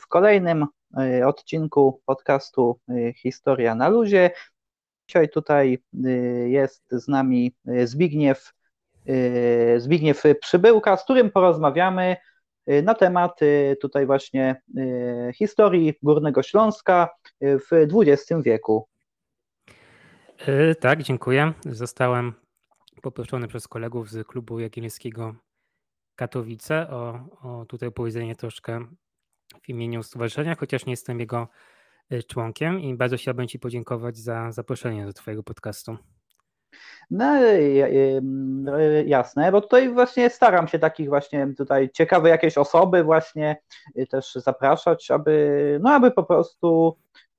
w kolejnym odcinku podcastu Historia na luzie. Dzisiaj tutaj jest z nami Zbigniew, Zbigniew Przybyłka, z którym porozmawiamy na temat tutaj właśnie historii Górnego Śląska w XX wieku. Tak, dziękuję. Zostałem poproszony przez kolegów z klubu Jagiellońskiego Katowice o, o tutaj opowiedzenie troszkę w imieniu stowarzyszenia, chociaż nie jestem jego y, członkiem i bardzo chciałbym Ci podziękować za zaproszenie do Twojego podcastu. No jasne, bo tutaj właśnie staram się takich właśnie tutaj ciekawe jakieś osoby właśnie y, też zapraszać, aby, no aby po prostu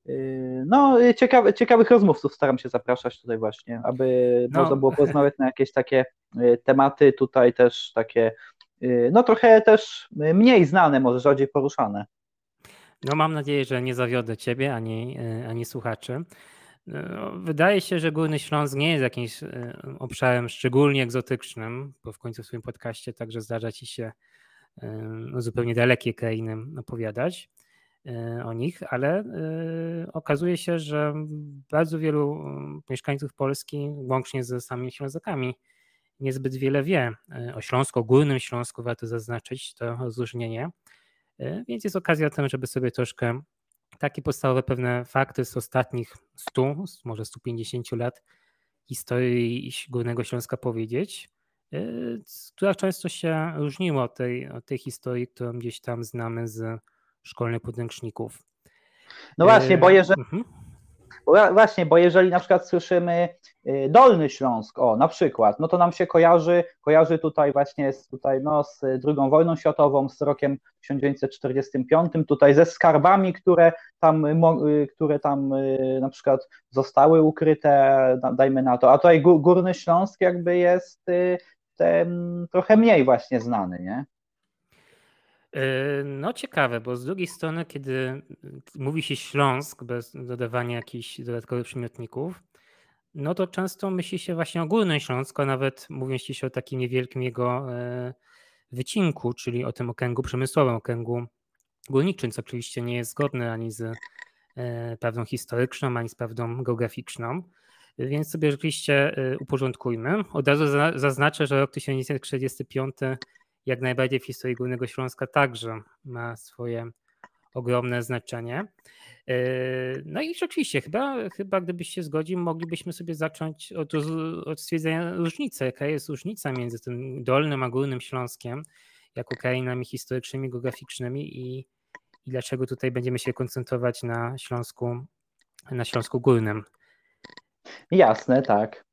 y, no ciekawe, ciekawych rozmówców staram się zapraszać tutaj właśnie, aby no. można było porozmawiać na jakieś takie tematy tutaj też takie Y, no trochę też mniej znane, może rzadziej poruszane. No mam nadzieję, że nie zawiodę Ciebie ani, y, ani słuchaczy. No, wydaje się, że Górny Śląsk nie jest jakimś y, obszarem szczególnie egzotycznym, bo w końcu w swoim podcaście także zdarza Ci się no, zupełnie dalekie krainy opowiadać o nich, ale okazuje się, że bardzo wielu mieszkańców Polski, łącznie ze samymi Ślązakami, niezbyt wiele wie e, o Śląsku, o Górnym Śląsku, warto zaznaczyć to rozróżnienie, e, więc jest okazja tym, żeby sobie troszkę takie podstawowe pewne fakty z ostatnich 100, może 150 lat historii Górnego Śląska powiedzieć, e, która często się różniła od tej, od tej historii, którą gdzieś tam znamy z szkolnych podręczników. No właśnie, bo jeżeli, mhm. Właśnie, bo jeżeli na przykład słyszymy y, Dolny Śląsk, o na przykład, no to nam się kojarzy, kojarzy tutaj właśnie z, tutaj, no, z II wojną światową, z rokiem 1945, tutaj ze skarbami, które tam, y, które tam y, na przykład zostały ukryte, dajmy na to, a tutaj Górny Śląsk jakby jest ten, trochę mniej właśnie znany, nie? E, no ciekawe, bo z drugiej strony, kiedy mówi się Śląsk bez dodawania jakichś dodatkowych przymiotników, no to często myśli się właśnie o Górnym Śląsku, a nawet mówiąc się o takim niewielkim jego e, wycinku, czyli o tym okręgu przemysłowym, okręgu górniczym, co oczywiście nie jest zgodne ani z e, prawdą historyczną, ani z prawdą geograficzną. Więc sobie rzeczywiście uporządkujmy. Od razu zaznaczę, że rok 1945 jak najbardziej w historii Górnego Śląska także ma swoje ogromne znaczenie. Yy, no i rzeczywiście, chyba, chyba gdybyś się zgodził, moglibyśmy sobie zacząć od, od stwierdzenia różnicy, jaka jest różnica między tym Dolnym a Górnym Śląskiem, jako krainami historycznymi, geograficznymi i, i dlaczego tutaj będziemy się koncentrować na Śląsku, na Śląsku Górnym. Jasne, tak.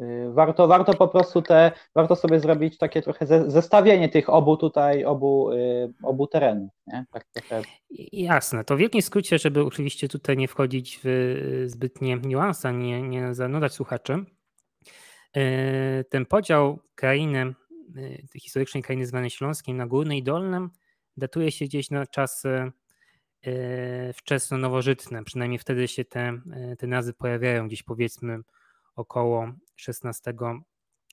Y, warto, warto po prostu te, warto sobie zrobić takie trochę zestawienie tych obu tutaj, obu, y, obu terenów. Nie? Tak trochę. Jasne, to w wielkim skrócie, żeby oczywiście tutaj nie wchodzić w y, zbytnie niuanse, nie, nie zanudzać słuchaczy. Ten podział krainy, historycznej krainy zwanej Śląskiej na górne i dolne datuje się gdzieś na czasy wczesno-nowożytne, przynajmniej wtedy się te, te nazwy pojawiają gdzieś powiedzmy około XVI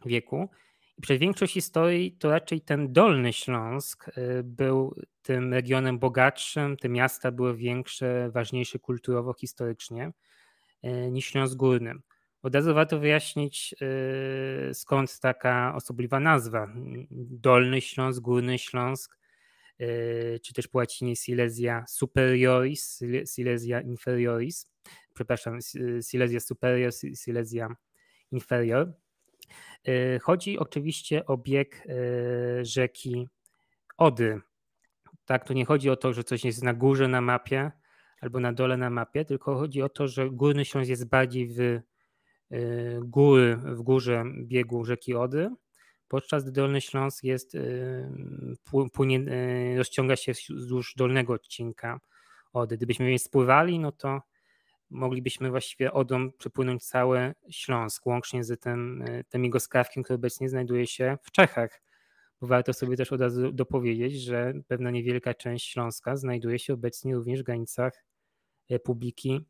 wieku. I przez większość historii to raczej ten Dolny Śląsk y, był tym regionem bogatszym, te miasta były większe, ważniejsze kulturowo, historycznie y, niż Śląsk Górny. Od razu warto wyjaśnić, y, skąd taka osobliwa nazwa. Dolny Śląsk, Górny Śląsk, czy też po łacinie Silesia superioris, Silesia inferioris, przepraszam, Silesia superior, Silesia inferior. Y, chodzi oczywiście o bieg y, rzeki Ody. Tak, to nie chodzi o to, że coś jest na górze na mapie albo na dole na mapie, tylko chodzi o to, że Górny Śląsk jest bardziej w y, góry, w górze biegu rzeki Ody, podczas gdy Dolny Śląsk jest, płynie, rozciąga się wzdłuż dolnego odcinka Ody. Gdybyśmy je spływali, no to moglibyśmy właściwie Odą przepłynąć cały Śląsk, łącznie z tym, e, tym jego skrawkiem, który obecnie znajduje się w Czechach. Bo warto sobie też od razu dopowiedzieć, że pewna niewielka część Śląska znajduje się obecnie również w granicach Republiki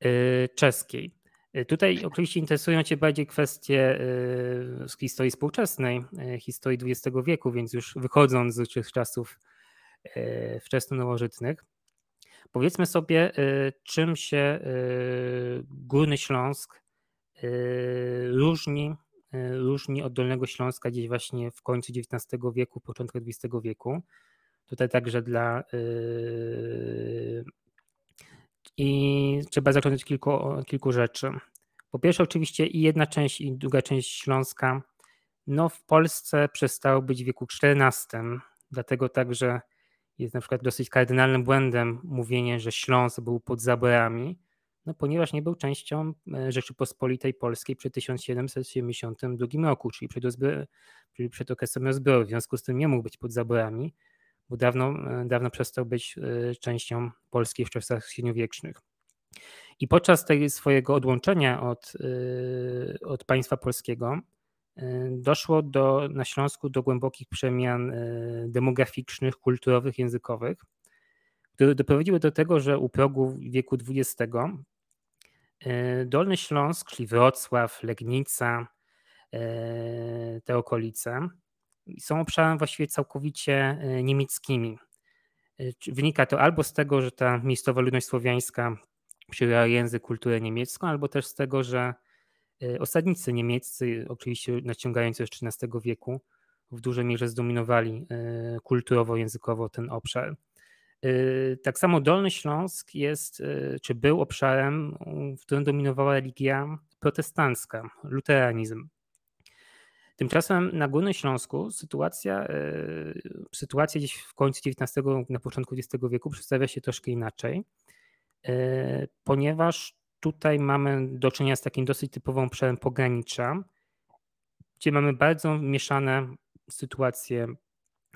e, Czeskiej. E, tutaj oczywiście interesują Cię bardziej kwestie z historii współczesnej, historii XX wieku, więc już wychodząc z czasów wczesnonowożytnych. Powiedzmy sobie, czym się Górny Śląsk różni, różni od Dolnego Śląska gdzieś właśnie w końcu XIX wieku, początku XX wieku. Tutaj także dla i trzeba zacząć od kilku, kilku rzeczy. Po pierwsze, oczywiście i jedna część, i druga część Śląska, no w Polsce przestało być w wieku XIV, dlatego także jest na przykład dosyć kardynalnym błędem mówienie, że Śląsk był pod zaborami, no ponieważ nie był częścią e, Rzeczypospolitej Polskiej przed 1772 roku, czyli przed, czyli przed okresem rozbioru. W związku z tym nie mógł być pod zaborami, bo dawno, e, dawno przestał być e, częścią Polski w czasach średniowiecznych. I podczas tego swojego odłączenia od, od państwa polskiego doszło do, na Śląsku do głębokich przemian demograficznych, kulturowych, językowych, które doprowadziły do tego, że u progu wieku XX Dolny Śląsk, czyli Wrocław, Legnica, te okolice, są obszarami właściwie całkowicie niemieckimi. Wynika to albo z tego, że ta miejscowa ludność słowiańska przyjęła język, kulturę niemiecką, albo też z tego, że osadnicy niemieccy, oczywiście naciągający z XIII wieku, w dużej mierze zdominowali kulturowo-językowo ten obszar. Tak samo Dolny Śląsk jest, czy był obszarem, w którym dominowała religia protestancka, luteranizm. Tymczasem na Górnym Śląsku sytuacja, e, sytuacja gdzieś w końcu XIX, na początku XX wieku przedstawia się troszkę inaczej, e, ponieważ tutaj mamy do czynienia z takim dosyć typową obszarem pogranicza, gdzie mamy bardzo mieszane sytuację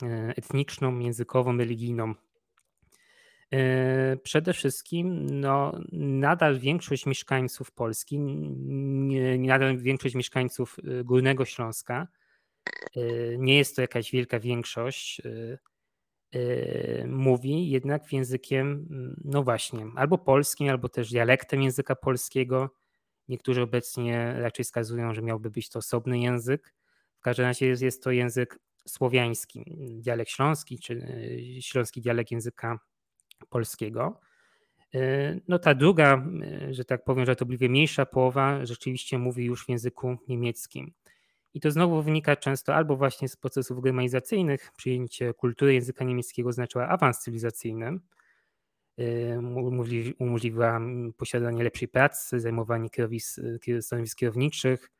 e, etniczną, językową, religijną. Przede wszystkim no, nadal większość mieszkańców Polski, nadal większość mieszkańców y, Górnego Śląska, nie jest to jakaś wielka większość, mówi jednak językiem, no właśnie, albo polskim, albo też dialektem języka polskiego. Niektórzy obecnie raczej wskazują, że miałby być to osobny język. W każdym razie jest, jest to język słowiański, dialekt śląski, czy śląski dialekt języka polskiego. E, no ta druga, że tak powiem, że to żartobliwie mniejsza połowa rzeczywiście mówi już w języku niemieckim. I to znowu wynika często albo właśnie z procesów germanizacyjnych, przyjęcie kultury języka niemieckiego oznaczało awans cywilizacyjny, e, umożliwiła posiadanie lepszej pracy, zajmowanie stanowisk kierowniczych,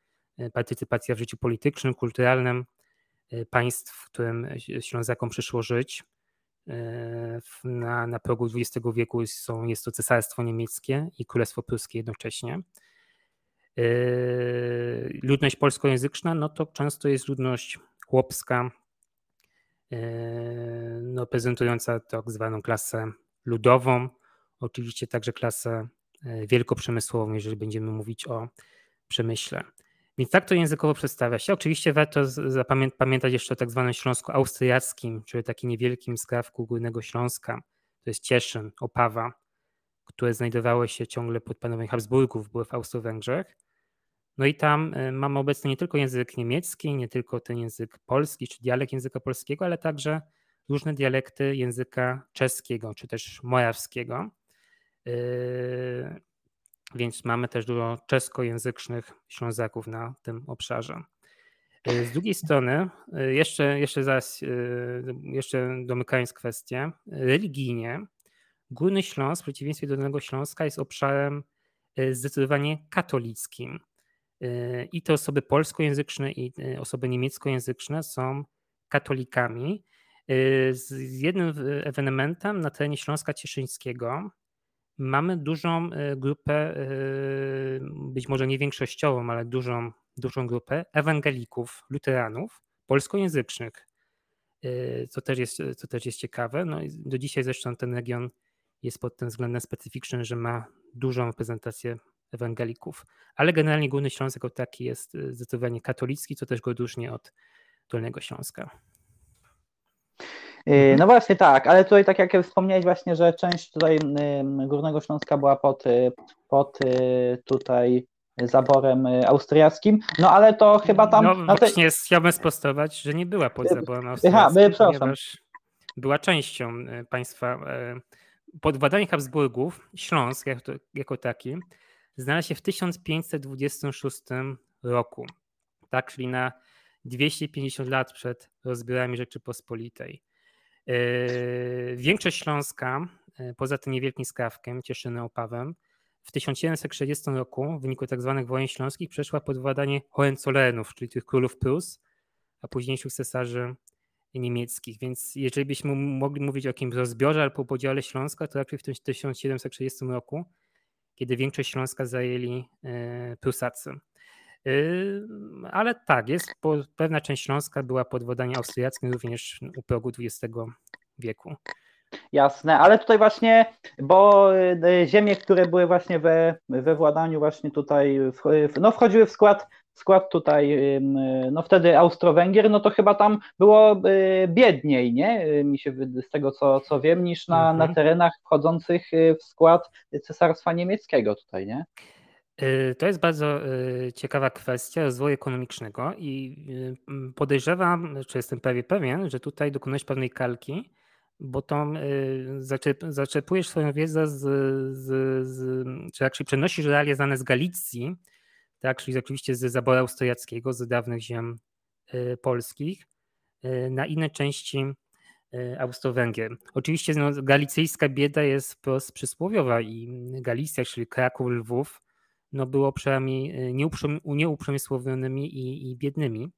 partycypacja w życiu politycznym, kulturalnym państw, w którym Ślązakom przyszło żyć. E, na, na progu XX wieku są, jest to Cesarstwo Niemieckie i Królestwo Pruskie jednocześnie. E, ludność polskojęzyczna, no to często jest ludność chłopska, e, no, prezentująca tak zwaną klasę ludową, oczywiście także klasę wielkoprzemysłową, jeżeli będziemy mówić o przemyśle. Więc tak to językowo przedstawia się. Oczywiście warto pamiętać jeszcze o tak zwanym śląsko-austriackim, czyli takim niewielkim skrawku Górnego Śląska. To jest Cieszyn, Opawa, które znajdowało się ciągle pod panowaniem Habsburgów, były w Austro-Węgrzech. No i tam y, mamy obecnie nie tylko język niemiecki, nie tylko ten język polski, czy dialekt języka polskiego, ale także różne dialekty języka czeskiego, czy też morawskiego. Y, więc mamy też dużo czeskojęzycznych Ślązaków na tym obszarze. E, z drugiej strony, e, jeszcze, jeszcze e, jeszcze domykając kwestię, religijnie Górny Śląsk w przeciwieństwie do Dolnego Śląska jest obszarem zdecydowanie katolickim. I te osoby polskojęzyczne i osoby niemieckojęzyczne są katolikami. Z jednym ewenementem na terenie Śląska Cieszyńskiego mamy dużą e, grupę, e, być może nie większościową, ale dużą, dużą grupę ewangelików, luteranów, polskojęzycznych, e, co też jest, co też jest ciekawe. No do dzisiaj zresztą ten region jest pod tym względem specyficzny, że ma dużą reprezentację ewangelików. Ale generalnie Górny Śląsk jako taki jest zdecydowanie katolicki, co też go różni od Dolnego Śląska. Y, mhm. No właśnie tak, ale tutaj tak jak wspomniałeś właśnie, że część tutaj Górnego Śląska była pod, y, pod y, tutaj zaborem austriackim, no ale to chyba tam... No właśnie, te... chciałbym sprostować, że nie była pod zaborem austriackim. Aha, przepraszam. była częścią państwa. Pod władaniem Habsburgów Śląsk jako taki znalazł się w 1526 roku, tak, czyli na 250 lat przed rozbiorami Rzeczypospolitej. Większość Śląska, poza tym niewielkim skawkiem, Cieszyny Opawem, w 1760 roku w wyniku tzw. Tak wojen śląskich przeszła pod władanie Hohenzollerów, czyli tych królów Prus, a późniejszych cesarzy niemieckich. Więc jeżeli byśmy mogli mówić o jakimś rozbiorze albo podziale Śląska, to raczej w 1760 roku, kiedy większość Śląska zajęli e, Prusacy. E, ale tak, jest, pewna część Śląska była pod wodaniem austriackim również u progu XX wieku. Jasne, ale tutaj właśnie, bo e, ziemie, które były właśnie we, we władaniu właśnie tutaj, no wchodziły w skład, w skład tutaj, no wtedy Austro-Węgier, no to chyba tam było e, biedniej, nie? Mi się z tego co, co wiem, niż na, mhm. na terenach wchodzących w skład Cesarstwa Niemieckiego tutaj, nie? To jest bardzo ciekawa kwestia rozwoju ekonomicznego i podejrzewam, czy jestem prawie pewien, że tutaj dokonałeś pewnej kalki, bo y, zaczepujesz swoją wiedzę z, z, z czy raczej przenosisz realia znane z Galicji, tak, czyli oczywiście z zaboru austriackiego, z dawnych ziem y, polskich, y, na inne części Austro-Węgier. Oczywiście no, galicyjska bieda jest wprost przysłowiowa i Galicja, czyli Kraków, Lwów, no było obszarami nieuprzemysłowionymi i, i biednymi.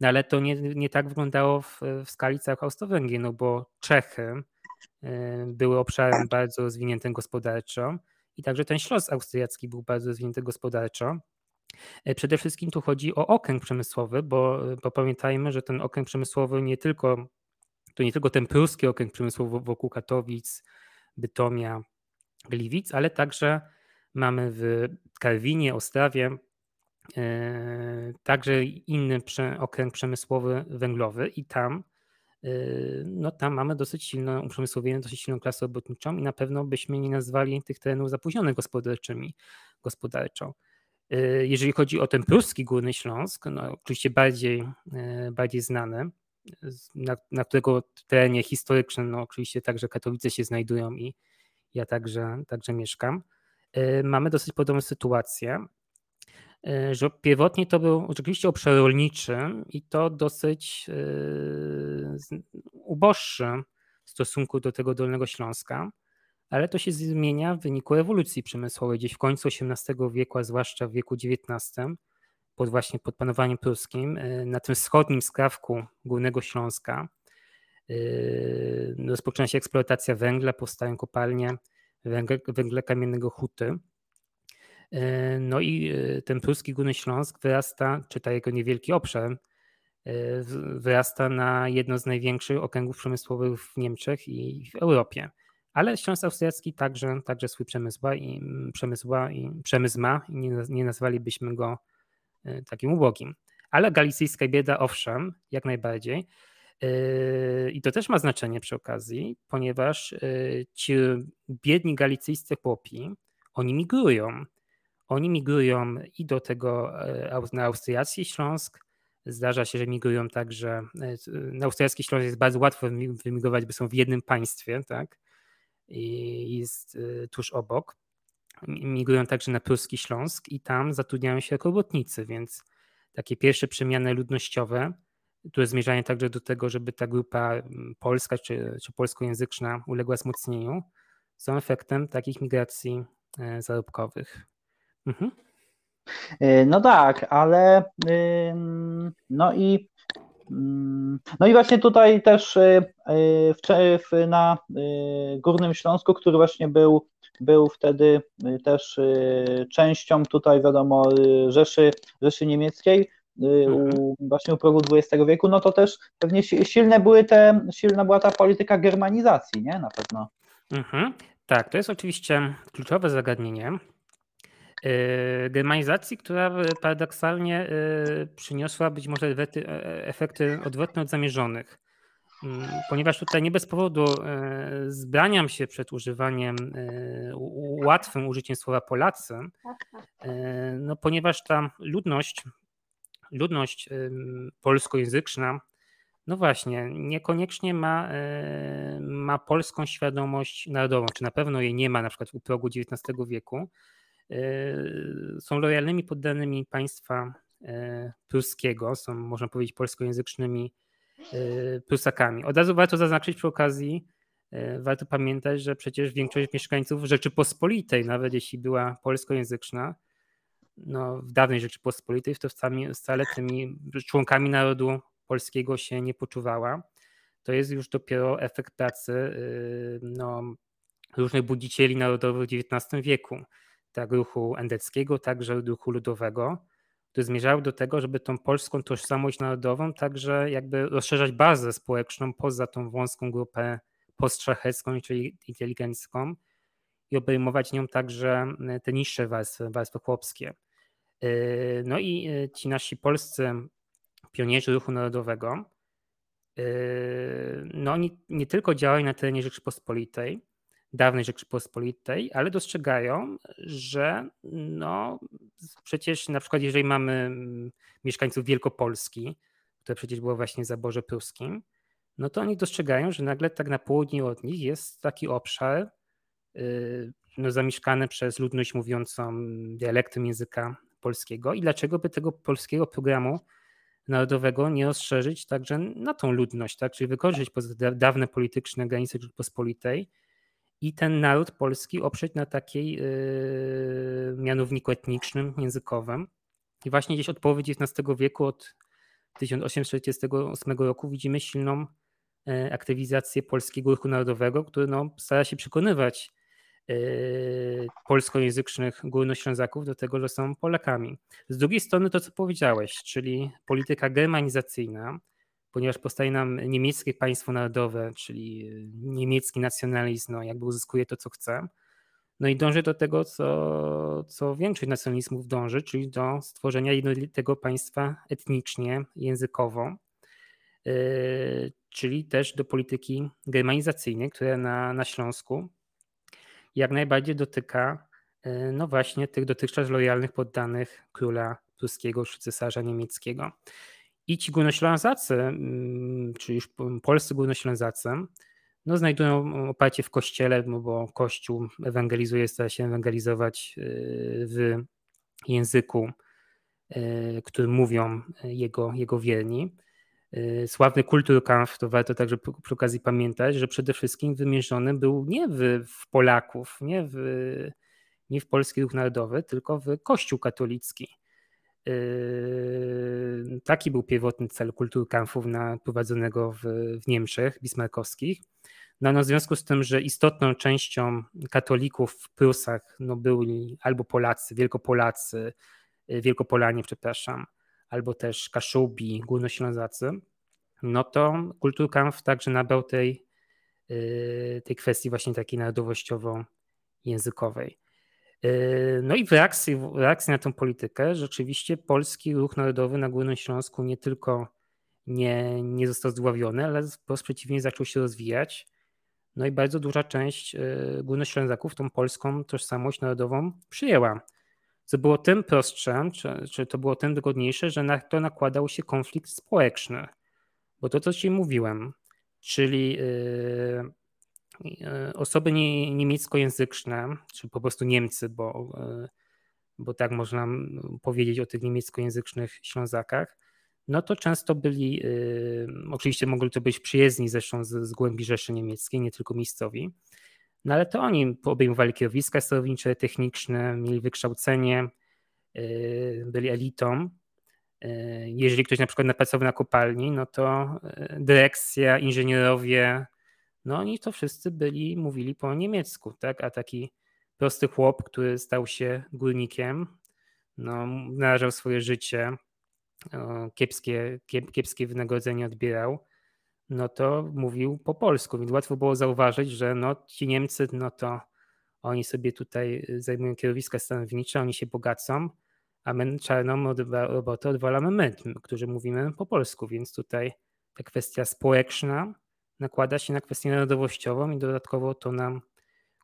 No ale to nie, nie tak wyglądało w, w skali całych Austro-Węgier, no bo Czechy y, były obszarem bardzo rozwiniętym gospodarczo i także ten Śląsk austriacki był bardzo rozwinięty gospodarczo. Y, przede wszystkim tu chodzi o okręg przemysłowy, bo, bo pamiętajmy, że ten okręg przemysłowy nie tylko, to nie tylko ten pruski okręg przemysłowy wokół Katowic, Bytomia, Gliwic, ale także mamy w Karwinie, Ostrawie E, także inny okręg przemysłowy węglowy i tam e, no tam mamy dosyć silną uprzemysłowienie, dosyć silną klasę robotniczą i na pewno byśmy nie nazwali tych terenów zapóźnionych gospodarczymi, gospodarczo. E, jeżeli chodzi o ten pruski Górny Śląsk, no oczywiście bardziej, bardziej znany, na, na którego terenie historycznym no oczywiście także Katowice się znajdują i ja także, także mieszkam, mamy dosyć podobną sytuację. E, że pierwotnie to był oczywiście obszar rolniczy i to dosyć e, uboższy w stosunku do tego Dolnego Śląska, ale to się zmienia w wyniku ewolucji przemysłowej gdzieś w końcu XVIII wieku, a zwłaszcza w wieku XIX, pod właśnie pod panowaniem pruskim, e, na tym wschodnim skrawku Górnego Śląska rozpoczyna się eksploatacja węgla, powstają kopalnie węgle, węgla kamiennego huty. E, no i e, ten pruski Górny Śląsk wyrasta, czy ta jego niewielki obszar, e, wyrasta na jedno z największych okręgów przemysłowych w Niemczech i w Europie. Ale Śląsk Austriacki także, także swój przemysł ma i, przemysł, i, przemysł ma i nie, nie nazwalibyśmy go takim ubogim. Ale galicyjska bieda, owszem, jak najbardziej. I to też ma znaczenie przy okazji, ponieważ ci biedni galicyjscy chłopi, oni migrują oni migrują i do tego e, na Austriacki Śląsk. Zdarza się, że migrują także. E, na Austriacki Śląsk jest bardzo łatwo wymigrować, bo są w jednym państwie, tak? I jest e, tuż obok. Migrują także na Pruski Śląsk i tam zatrudniają się jako robotnicy, więc takie pierwsze przemiany ludnościowe, które zmierzają także do tego, żeby ta grupa polska czy, czy polskojęzyczna uległa wzmocnieniu, są efektem takich migracji zarobkowych. Mhm. Y, no tak, ale no i no i właśnie tutaj też y, y, na Górnym Śląsku, który właśnie był, był wtedy też częścią tutaj wiadomo Rzeszy, Rzeszy Niemieckiej, mhm. u, właśnie u progu XX wieku, no to też pewnie silne były te, silna była ta polityka germanizacji, nie? Na pewno. Mhm. Tak, to jest oczywiście kluczowe zagadnienie, germanizacji, która paradoksalnie e, przyniosła być może e, efekty odwrotne od zamierzonych. Mm, ponieważ tutaj nie bez powodu zbraniam się przed używaniem, łatwym użyciem słowa Polacy, no ponieważ ta ludność, ludność polskojęzyczna no właśnie, niekoniecznie ma, e, ma polską świadomość narodową, czy na pewno jej nie ma na przykład u progu XIX wieku. E, są lojalnymi poddanymi państwa e, pruskiego, są można powiedzieć polskojęzycznymi Prusakami. Od razu warto zaznaczyć przy okazji, warto pamiętać, że przecież większość mieszkańców Rzeczypospolitej, nawet jeśli była polskojęzyczna, no, w dawnej Rzeczypospolitej, to wcale tymi członkami narodu polskiego się nie poczuwała. To jest już dopiero efekt pracy y, no, różnych budzicieli narodowych w XIX wieku, tak ruchu endeckiego, także ruchu ludowego, który zmierzał do tego, żeby tą polską tożsamość narodową także jakby rozszerzać bazę społeczną poza tą wąską grupę postszlachecką, czyli inteligencką i obejmować nią także y, te niższe warstwy, warstwy chłopskie. Y, no i ci nasi polscy pionierzy ruchu narodowego, no oni nie tylko działają na terenie Rzeczypospolitej, dawnej Rzeczypospolitej, ale dostrzegają, że no przecież na przykład jeżeli mamy mm, mieszkańców Wielkopolski, które przecież było właśnie w zaborze pruskim, no to oni dostrzegają, że nagle tak na południu od nich jest taki obszar yy, no, zamieszkany przez ludność mówiącą dialektem języka polskiego i dlaczego by tego polskiego programu narodowego nie rozszerzyć także na tą ludność, tak? czyli wykorzystać dawne polityczne granice Rzeczypospolitej i ten naród polski oprzeć na takiej yy, mianowniku etnicznym, językowym. I właśnie gdzieś od połowy XIX wieku, od 1848 roku widzimy silną yy, aktywizację polskiego ruchu narodowego, który no, stara się przekonywać Yy, polskojęzycznych górnoślązaków do tego, że są Polakami. Z drugiej strony to, co powiedziałeś, czyli polityka germanizacyjna, ponieważ powstaje nam niemieckie państwo narodowe, czyli niemiecki nacjonalizm, no jakby uzyskuje to, co chce. No i dąży do tego, co, co większość nacjonalizmów dąży, czyli do stworzenia jednolitego państwa etnicznie, językowo, yy, czyli też do polityki germanizacyjnej, która na, na Śląsku jak najbardziej dotyka e, no właśnie tych dotychczas lojalnych poddanych króla pruskiego czy cesarza niemieckiego. I ci górnoślązacy, mm, czy już polscy górnoślązacy, no znajdują oparcie w kościele, no bo kościół ewangelizuje, stara się ewangelizować e, w języku, e, którym mówią jego, jego wierni. Y, sławny Kulturkampf, to warto także przy okazji pamiętać, że przede wszystkim wymierzony był nie w, w Polaków, nie w, nie w polski ruch narodowy, tylko w Kościół katolicki. Y, taki był pierwotny cel Kulturkampfu prowadzonego w, w Niemczech bismarckowskich. No, no, w związku z tym, że istotną częścią katolików w Prusach no, byli albo Polacy, Wielkopolacy, y, Wielkopolanie, przepraszam, albo też Kaszubi, Górnoślązacy, no to Kulturkampf także nabrał tej, y, tej kwestii właśnie takiej narodowościowo-językowej. Y, no i w reakcji, w reakcji na tę politykę rzeczywiście polski ruch narodowy na Górnym Śląsku nie tylko nie, nie został zdławiony, ale wprost przeciwnie zaczął się rozwijać. No i bardzo duża część y, Górnoślązaków tą polską tożsamość narodową przyjęła co było tym prostsze, czy, czy to było tym wygodniejsze, że na to nakładał się konflikt społeczny. Bo to, co ci mówiłem, czyli yy, osoby nie, niemieckojęzyczne, czy po prostu Niemcy, bo, yy, bo tak można powiedzieć o tych niemieckojęzycznych Ślązakach, no to często byli, yy, oczywiście mogli to być przyjezdni zresztą z, z głębi Rzeszy Niemieckiej, nie tylko miejscowi, no ale to oni obejmowali kierowiska sterownicze, techniczne, mieli wykształcenie, byli elitą. Jeżeli ktoś na przykład napracował na kopalni, no to dyrekcja, inżynierowie, no oni to wszyscy byli, mówili po niemiecku, tak? A taki prosty chłop, który stał się górnikiem, no, narażał swoje życie, kiepskie, kiepskie wynagrodzenie odbierał, no to mówił po polsku, więc łatwo było zauważyć, że no, ci Niemcy, no to oni sobie tutaj zajmują kierowiska stanownicze, oni się bogacą, a my czarną robotę odwalamy my, którzy mówimy po polsku, więc tutaj ta kwestia społeczna nakłada się na kwestię narodowościową i dodatkowo to nam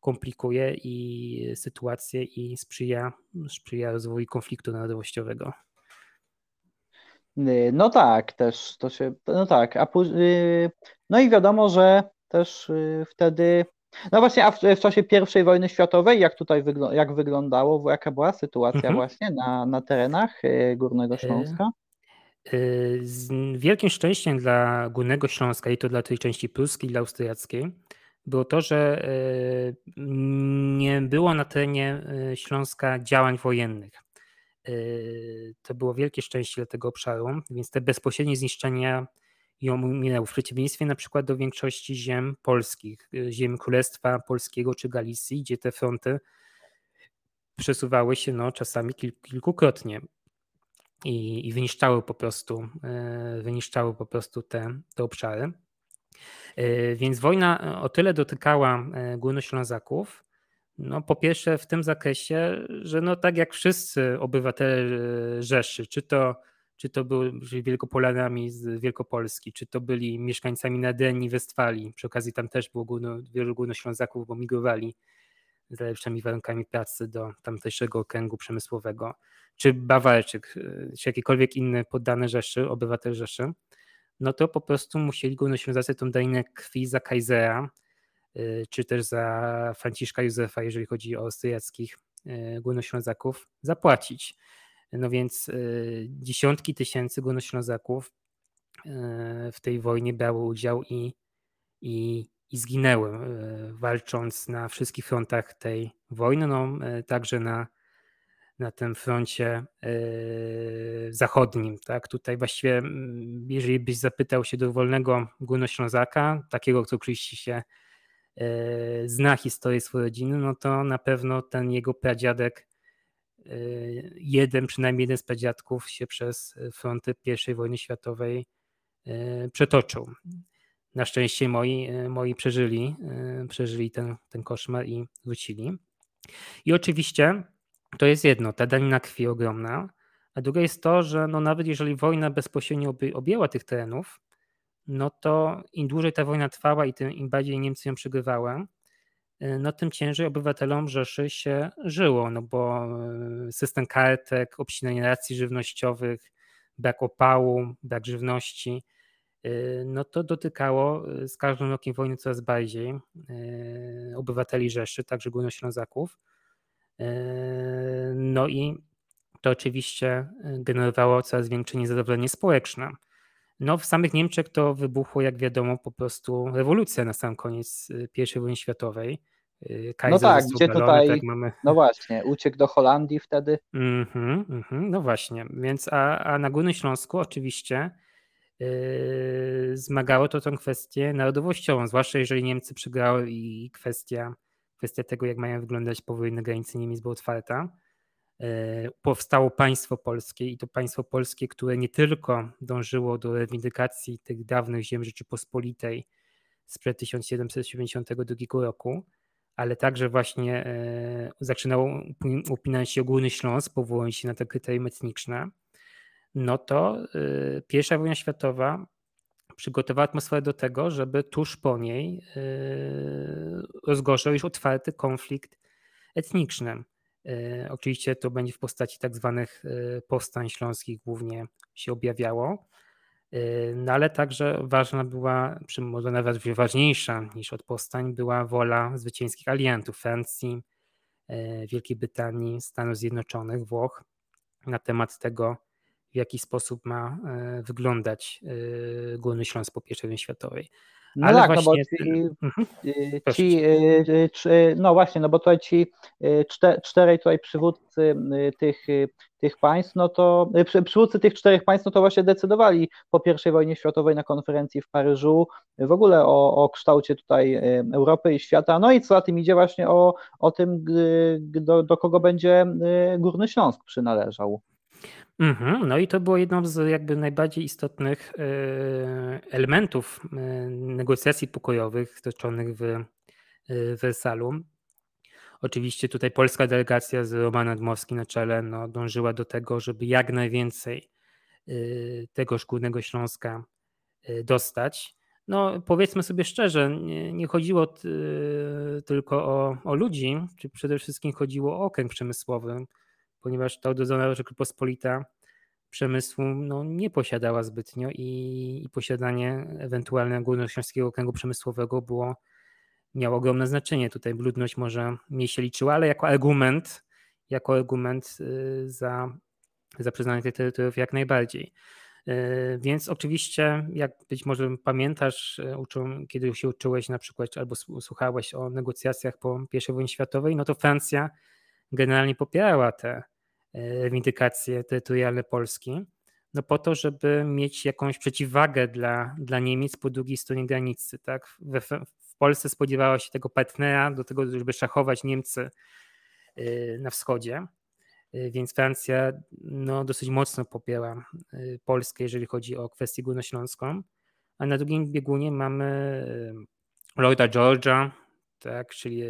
komplikuje i sytuację i sprzyja, sprzyja rozwojowi konfliktu narodowościowego. No tak, też to się, no tak, a no i wiadomo, że też wtedy no właśnie, a w, w czasie I wojny światowej, jak tutaj wygl jak wyglądało, jaka była sytuacja mhm. właśnie na, na terenach y, Górnego y, Śląska? Y, z wielkim szczęściem dla Górnego Śląska i to dla tej części pruskiej, dla austriackiej, było to, że nie było na terenie Śląska działań wojennych. To było wielkie szczęście dla tego obszaru, więc te bezpośrednie zniszczenia ją minęło, w przeciwieństwie na przykład do większości ziem polskich, y, ziem Królestwa Polskiego czy Galicji, gdzie te fronty przesuwały się no, czasami kilkukrotnie i, i wyniszczały po prostu, y, wyniszczały po prostu te, te obszary. Y, więc wojna o tyle dotykała Górnoślązaków, no po pierwsze w tym zakresie, że no tak jak wszyscy obywatele Rzeszy, czy to czy to były Wielkopolanami z Wielkopolski, czy to byli mieszkańcami Nadenii, Westfalii. Przy okazji tam też było górno, wielu Górnoślązaków, bo migrowali z lepszymi warunkami pracy do tamtejszego okręgu przemysłowego, czy Bawarczyk, czy jakikolwiek inny poddany Rzeszy, obywatel Rzeszy, no to po prostu musieli Górnoślązacy tą daninę krwi za Kaisera, y, czy też za Franciszka Józefa, jeżeli chodzi o austriackich y, Górnoślązaków, zapłacić. No więc y, dziesiątki tysięcy Górnoślązaków y, w tej wojnie brały udział i, i, i zginęły, y, walcząc na wszystkich frontach tej wojny, no, także na, na tym froncie zachodnim. Tak? Tutaj właściwie, jeżeli byś zapytał się dowolnego Górnoślązaka, takiego, kto oczywiście się zna historię swojej rodziny, no to na pewno ten jego pradziadek jeden, przynajmniej jeden z pradziadków się przez fronty I wojny światowej przetoczył. Na szczęście moi, y, moi przeżyli, przeżyli ten, ten koszmar i wrócili. I oczywiście to jest jedno, ta danina krwi ogromna, a drugie jest to, że no nawet jeżeli wojna bezpośrednio objęła tych terenów, no to im dłużej ta wojna trwała i tym im bardziej Niemcy ją przegrywały, Y, no tym ciężej obywatelom Rzeszy się żyło, no bo system kartek, obcinanie racji żywnościowych, brak opału, brak żywności, no to dotykało z każdym rokiem wojny coraz bardziej obywateli Rzeszy, także Górnoślązaków. No i to oczywiście generowało coraz większe niezadowolenie społeczne. No w samych Niemczech to wybuchło, jak wiadomo, po prostu rewolucja na sam koniec y, I wojny światowej. Y, Kaiser no tak, gdzie tutaj, tak mamy... no właśnie, uciekł do Holandii wtedy. Mm -hmm, mm -hmm, no właśnie, więc a, a na Górnym Śląsku oczywiście zmagało to tą kwestię narodowościową, zwłaszcza jeżeli Niemcy przegrały i kwestia, kwestia tego, jak mają wyglądać powojenne granice Niemiec była otwarta. E, powstało państwo polskie i to państwo polskie, które nie tylko dążyło do rewindykacji tych dawnych ziem Rzeczypospolitej sprzed 1772 roku, ale także właśnie e, zaczynało upinać się ogólny Śląsk, powołując się na te kryterium etniczne, no to e, pierwsza wojna światowa przygotowała atmosferę do tego, żeby tuż po niej rozgorzał już otwarty konflikt etniczny. E, oczywiście to będzie w postaci tak zwanych powstań śląskich głównie się objawiało, no ale także ważna była, może nawet ważniejsza niż od powstań, była wola zwycięskich aliantów Francji, Wielkiej Brytanii, Stanów Zjednoczonych, Włoch na temat tego, w jaki sposób ma wyglądać Górny Śląsk po I wojnie światowej. No Ale tak, właśnie... no bo ci, mhm. y, ci, y, no właśnie, no bo tutaj ci y, czterej tutaj przywódcy tych, tych państw, no to przywódcy tych czterech państw, no to właśnie decydowali po I wojnie światowej na konferencji w Paryżu w ogóle o, o kształcie tutaj Europy i świata, no i co za tym idzie właśnie o, o tym, do, do kogo będzie Górny Śląsk przynależał. Mhm, no i to było jedną z jakby najbardziej istotnych e, elementów e, negocjacji pokojowych toczonych w e, Wersalu. Oczywiście tutaj polska delegacja z Romanem Dmowskim na czele no, dążyła do tego, żeby jak najwięcej tego Górnego Śląska dostać. No powiedzmy sobie szczerze, nie, nie chodziło tylko o, o ludzi, czy przede wszystkim chodziło o okręg przemysłowy, ponieważ ta odrodzona Rzeczpospolita przemysłu no, nie posiadała zbytnio i, i posiadanie ewentualnego górnośląskiego okręgu przemysłowego było, miało ogromne znaczenie. Tutaj ludność może mniej się liczyła, ale jako argument, jako argument y, za, za przyznanie tych terytoriów jak najbardziej. Y, więc oczywiście, jak być może pamiętasz, y, uczą, kiedy się uczyłeś na przykład albo słuchałeś o negocjacjach po I wojnie światowej, no to Francja generalnie popierała te E, windykacje terytorialne Polski, no po to, żeby mieć jakąś przeciwwagę dla, dla Niemiec po drugiej stronie granicy. Tak? We, w Polsce spodziewała się tego partnera do tego, żeby szachować Niemcy e, na wschodzie, e, więc Francja no, dosyć mocno popiera Polskę, jeżeli chodzi o kwestię górnośląską, a na drugim biegunie mamy Lorda George'a, tak, czyli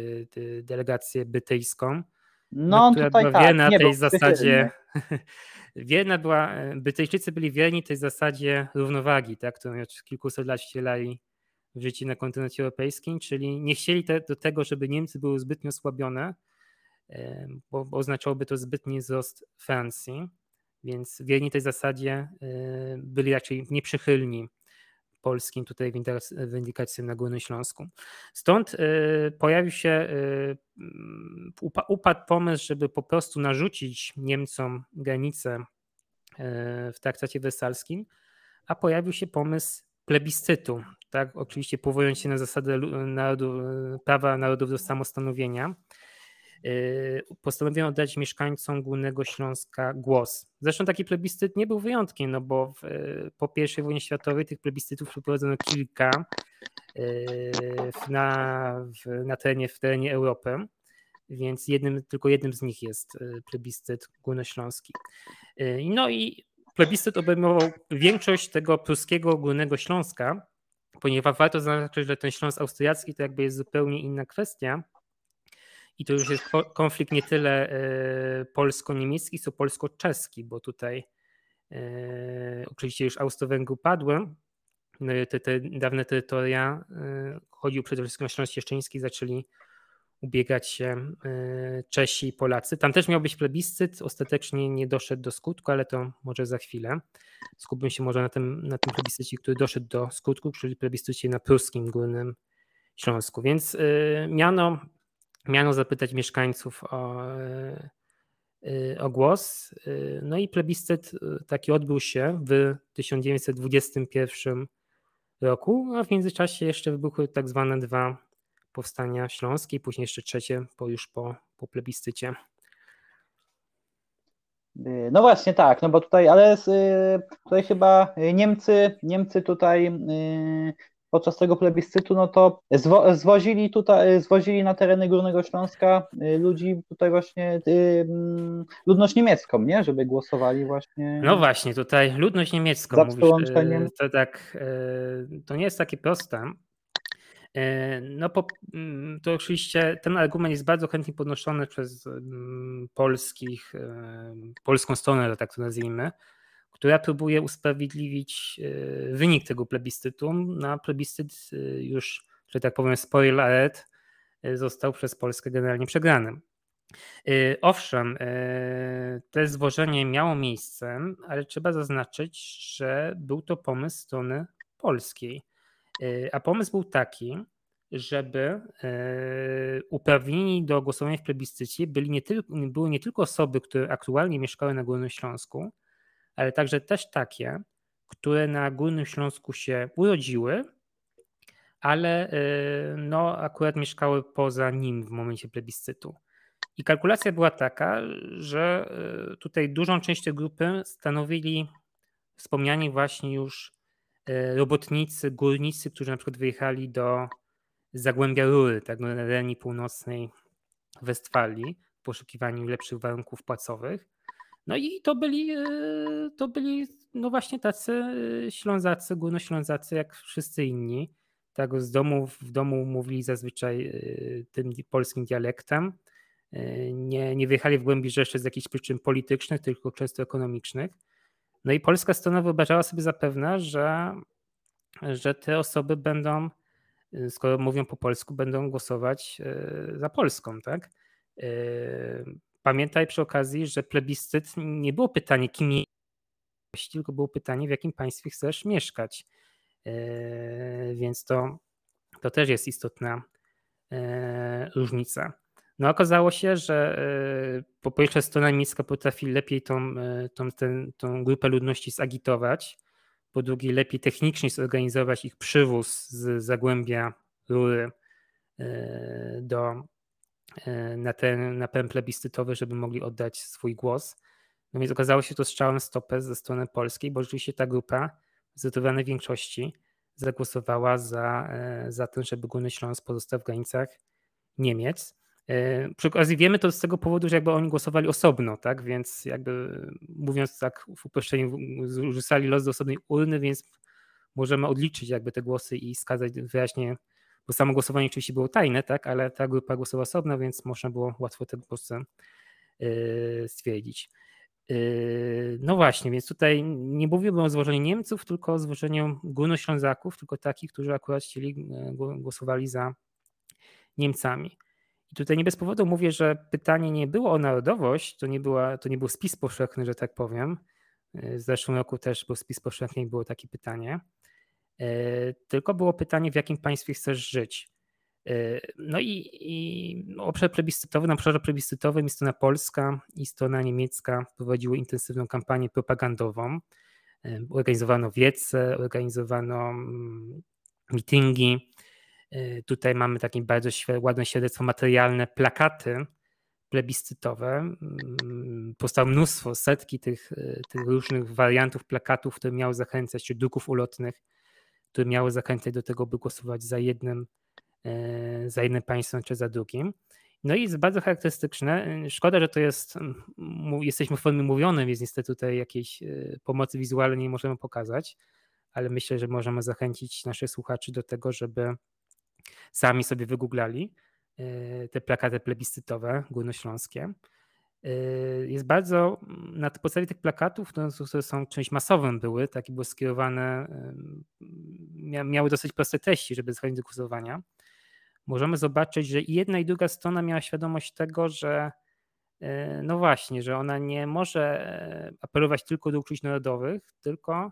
delegację brytyjską, no, która tutaj była tak, wierna tej zasadzie. Wierna była, Brytyjczycy byli wierni tej zasadzie równowagi, tak, którą już kilkuset lat wcielali w życie na kontynencie europejskim, czyli nie chcieli te, do tego, żeby Niemcy były zbytnio osłabione, bo, bo oznaczałoby to zbytni wzrost Francji, więc wierni tej zasadzie byli raczej nieprzychylni polskim tutaj windykacją na Górnym Śląsku. Stąd y, pojawił się, y, upadł pomysł, żeby po prostu narzucić Niemcom granicę y, w traktacie wersalskim, a pojawił się pomysł plebiscytu, tak, oczywiście powołując się na zasadę narodu, prawa narodów do samostanowienia, postanowiono oddać mieszkańcom Górnego Śląska głos. Zresztą taki plebiscyt nie był wyjątkiem, no bo w, po I wojnie światowej tych plebiscytów przeprowadzono kilka y, na, w, na terenie, w terenie Europy, więc jednym, tylko jednym z nich jest y, plebiscyt górnośląski. No i plebiscyt obejmował większość tego pruskiego Górnego Śląska, ponieważ warto zaznaczyć, że ten Śląsk austriacki to jakby jest zupełnie inna kwestia, i to już jest konflikt nie tyle e, polsko-niemiecki, co polsko-czeski, bo tutaj e, oczywiście już Austro-Węgry padły, no te, te dawne terytoria, e, chodziło przede wszystkim o Śląsk Cieszczyński, zaczęli ubiegać się Czesi i Polacy. Tam też miał być plebiscyt, ostatecznie nie doszedł do skutku, ale to może za chwilę. Skupmy się może na tym, na tym plebiscycie, który doszedł do skutku, czyli plebiscycie na pruskim Górnym Śląsku. Więc miano miano zapytać mieszkańców o, e, e, o głos. E, no i plebiscyt taki odbył się w 1921 roku, a w międzyczasie jeszcze wybuchły tak zwane dwa powstania śląskie i później jeszcze trzecie po, już po, po plebiscycie. No właśnie tak, no bo tutaj, ale tutaj chyba Niemcy, Niemcy tutaj podczas tego plebiscytu, no to zwo, zwozili tutaj, zwozili na tereny Górnego Śląska y, ludzi tutaj właśnie, y, mm, ludność niemiecką, nie? Żeby głosowali właśnie. No właśnie, tutaj ludność niemiecką za mówisz, y, to tak, to nie jest takie proste. No po, mm, to oczywiście ten argument jest bardzo chętnie podnoszony przez mm, polskich, polską stronę, tak to nazwijmy, która próbuje usprawiedliwić e, wynik tego plebiscytu. Na plebiscyt e, już, że tak powiem, spoiler alert, e, został przez Polskę generalnie przegrany. Owszem, to zwożenie miało miejsce, ale trzeba zaznaczyć, że był to pomysł strony polskiej. A pomysł był taki, żeby uprawnieni do głosowania w plebiscycie byli nie tylko, były nie tylko osoby, które aktualnie mieszkały na Górnym Śląsku, ale także też takie, które na Górnym Śląsku się urodziły, ale y, no, akurat mieszkały poza nim w momencie plebiscytu. I kalkulacja była taka, że y, tutaj dużą część tej grupy stanowili wspomniani właśnie już y, robotnicy, górnicy, którzy na przykład wyjechali do Zagłębia Rury, tak, na terenie północnej Westfalii w poszukiwaniu lepszych warunków płacowych. No i to byli, e, to byli no właśnie tacy e, Ślązacy, Górnoślązacy jak wszyscy inni. Tak, z domu w domu mówili zazwyczaj e, tym polskim dialektem. Nie, nie wyjechali w głębi Rzeszy z jakichś przyczyn politycznych, tylko często ekonomicznych. No i polska strona wyobrażała sobie zapewne, że, że te osoby będą, skoro mówią po polsku, będą głosować za Polską, tak? Pamiętaj przy okazji, że plebiscyt nie było pytanie, kim tylko było pytanie, w jakim państwie chcesz mieszkać. Więc to, to też jest istotna różnica. No okazało się, że po pierwsze strona niemiecka potrafi lepiej tą, tą, ten, tą grupę ludności zagitować, po drugie lepiej technicznie zorganizować ich przywóz z Zagłębia Rury do, na ten na pen plebiscytowy, żeby mogli oddać swój głos. No więc okazało się to strzałem stopę ze strony polskiej, bo rzeczywiście ta grupa w zdecydowanej większości zagłosowała za, za tym, żeby Górny Śląsk pozostał w granicach Niemiec. E, przy okazji wiemy to z tego powodu, że jakby oni głosowali osobno, tak? Więc jakby mówiąc tak w uproszczeniu, rzucali los do osobnej urny, więc możemy odliczyć jakby te głosy i skazać wyraźnie, bo samo głosowanie oczywiście było tajne, tak? Ale ta grupa głosowała osobno, więc można było łatwo te głosy e, stwierdzić. E, no właśnie, więc tutaj nie mówiłbym o złożeniu Niemców, tylko o złożeniu Górnoślązaków, tylko takich, którzy akurat chcieli, głosowali za Niemcami. I tutaj nie bez powodu mówię, że pytanie nie było o narodowość, to nie, była, to nie był spis powszechny, że tak powiem. W zeszłym roku też był spis powszechny i było takie pytanie. E, tylko było pytanie, w jakim państwie chcesz żyć. E, no i, i obszar plebiscytowy, na obszarze plebiscytowym strona polska i strona niemiecka prowadziły intensywną kampanię propagandową. E, organizowano wiece, organizowano mm, mitingi, tutaj mamy takie bardzo ładne świadectwo materialne, plakaty plebiscytowe. Mm, powstało mnóstwo, setki tych, tych różnych wariantów plakatów, które miały zachęcać, czy druków ulotnych, które miały zachęcać do tego, by głosować za jednym, y, za jednym państwem czy za drugim. No i jest bardzo charakterystyczne. Szkoda, że to jest, jesteśmy w formie mówionej, więc niestety tutaj jakiejś pomocy wizualnej nie możemy pokazać, ale myślę, że możemy zachęcić naszych słuchaczy do tego, żeby sami sobie wygooglali e, te plakaty plebiscytowe górnośląskie. E, jest bardzo, na podstawie tych plakatów, które są czymś masowym były, takie były skierowane, miały dosyć proste treści, żeby zachęcić do głosowania. Możemy zobaczyć, że i jedna i druga strona miała świadomość tego, że e, no właśnie, że ona nie może apelować tylko do uczuć narodowych, tylko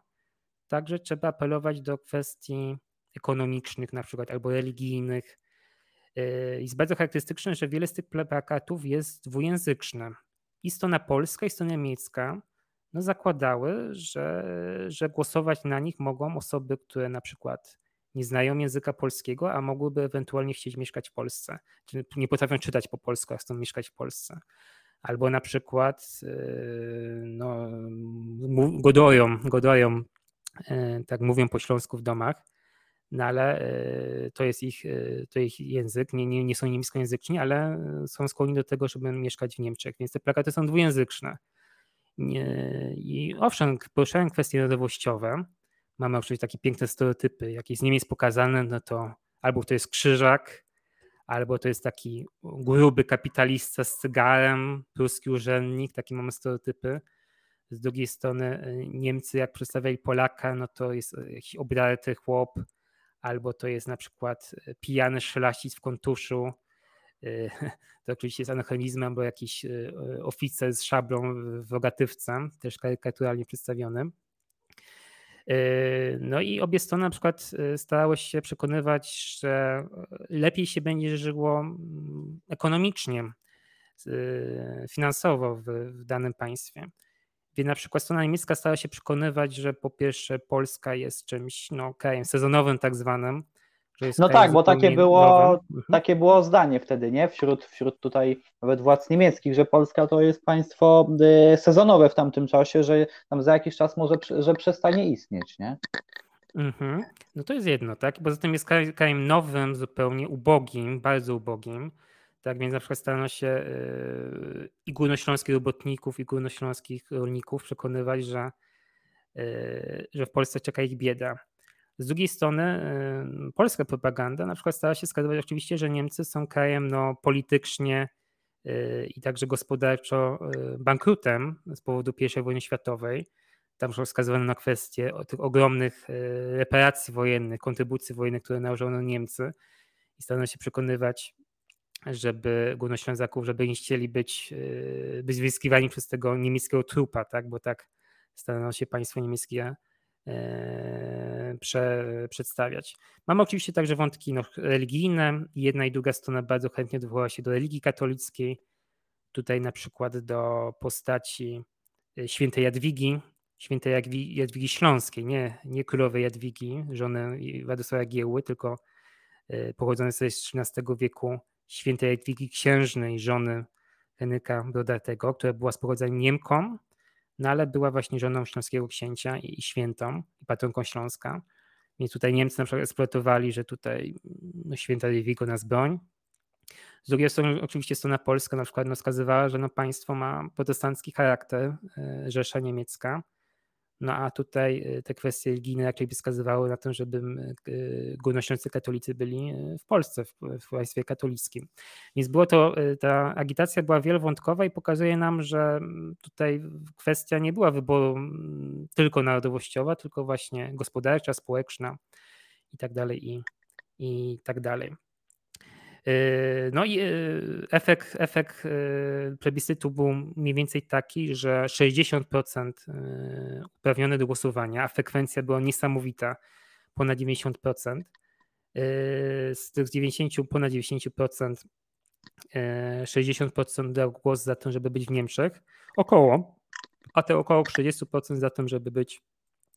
także trzeba apelować do kwestii ekonomicznych na przykład albo religijnych. Y, jest bardzo charakterystyczne, że wiele z tych plakatów jest dwujęzyczne. I strona polska, i strona niemiecka no zakładały, że, że głosować na nich mogą osoby, które na przykład nie znają języka polskiego, a mogłyby ewentualnie chcieć mieszkać w Polsce, czy nie potrafią czytać po polsku, a chcą mieszkać w Polsce. Albo na przykład y, no, godoją, godoją, y, tak mówią po śląsku w domach, no ale e, to jest ich, e, to ich język, nie, nie, nie są niemieckojęzyczni, ale są skłonni do tego, żeby mieszkać w Niemczech, więc te plakaty są dwujęzyczne. I owszem, poruszałem kwestie narodowościowe, mamy oczywiście takie piękne stereotypy, jak jest Niemiec pokazane, no to albo to jest krzyżak, albo to jest taki gruby kapitalista z cygarem, pruski urzędnik, takie mamy stereotypy. Z drugiej strony Niemcy, jak przedstawiali Polaka, no to jest jakiś obdarty chłop, albo to jest na przykład e, pijany szlaścic w kontuszu, e, to oczywiście jest anachronizmem, bo jakiś e, oficer z szablą w rogatywce, też karykaturalnie przedstawionym. No i obie strony na przykład starały się przekonywać, że lepiej się będzie żyło ekonomicznie, finansowo w, w danym państwie. Więc na przykład strona niemiecka stara się przekonywać, że po pierwsze Polska jest czymś no, krajem sezonowym tak zwanym. no tak, bo takie było, mhm. takie było zdanie wtedy, nie? Wśród, wśród tutaj nawet władz niemieckich, że Polska to jest państwo y, sezonowe w tamtym czasie, że tam za jakiś czas może że przestanie istnieć, nie? Mhm. No to jest jedno, tak? Poza tym jest krajem nowym, zupełnie ubogim, bardzo ubogim. Tak więc na przykład starano się y, i górnośląskich robotników, i górnośląskich rolników przekonywać, że, y, że w Polsce czeka ich bieda. Z drugiej strony y, polska propaganda na przykład stara się wskazywać oczywiście, że Niemcy są krajem no, politycznie i także gospodarczo bankrutem z powodu I wojny światowej. Tam wskazywano na kwestię tych ogromnych reparacji wojennych, kontrybucji wojennych, które nałożono Niemcy i starano się przekonywać żeby Górnoślązaków, żeby nie chcieli być, e, być wyskiwani przez tego niemieckiego trupa, tak? bo tak starano się państwo niemieckie prze, przedstawiać. Mamy oczywiście także wątki no, religijne. Jedna i druga strona bardzo chętnie odwołała się do religii katolickiej. Tutaj na przykład do postaci świętej Jadwigi, świętej Jadwigi Śląskiej, nie, nie królowej Jadwigi, żony Władysława Giełły, tylko pochodzącej z XIII wieku świętej Jadwigi Księżnej, żony Henryka Brodatego, która była z pochodzenia Niemką, no ale była właśnie żoną śląskiego księcia i, świętą, i patronką Śląska. I tutaj Niemcy na przykład eksploatowali, że tutaj no, święta Jadwigo nas broń. Z drugiej strony oczywiście strona polska na przykład no, wskazywała, że no, państwo ma protestancki charakter, e, Rzesza Niemiecka, no a tutaj y, te kwestie religijne raczej by wskazywały na to, żeby y, górnośląscy katolicy byli y, w Polsce, w państwie katolickim. Więc było to, ta agitacja była wielowątkowa i pokazuje nam, że mm, tutaj kwestia nie była wyboru mm, tylko narodowościowa, tylko właśnie gospodarcza, społeczna i tak dalej, i, i tak dalej. Yy, no i yy, efekt, efekt yy, plebiscytu był mniej więcej taki, że 60% uprawnionych do głosowania, a frekwencja była niesamowita, ponad 90%. Z tych 90, ponad 90%, 60% dał głos za tym, żeby być w Niemczech, około, a te około 30% za tym, żeby być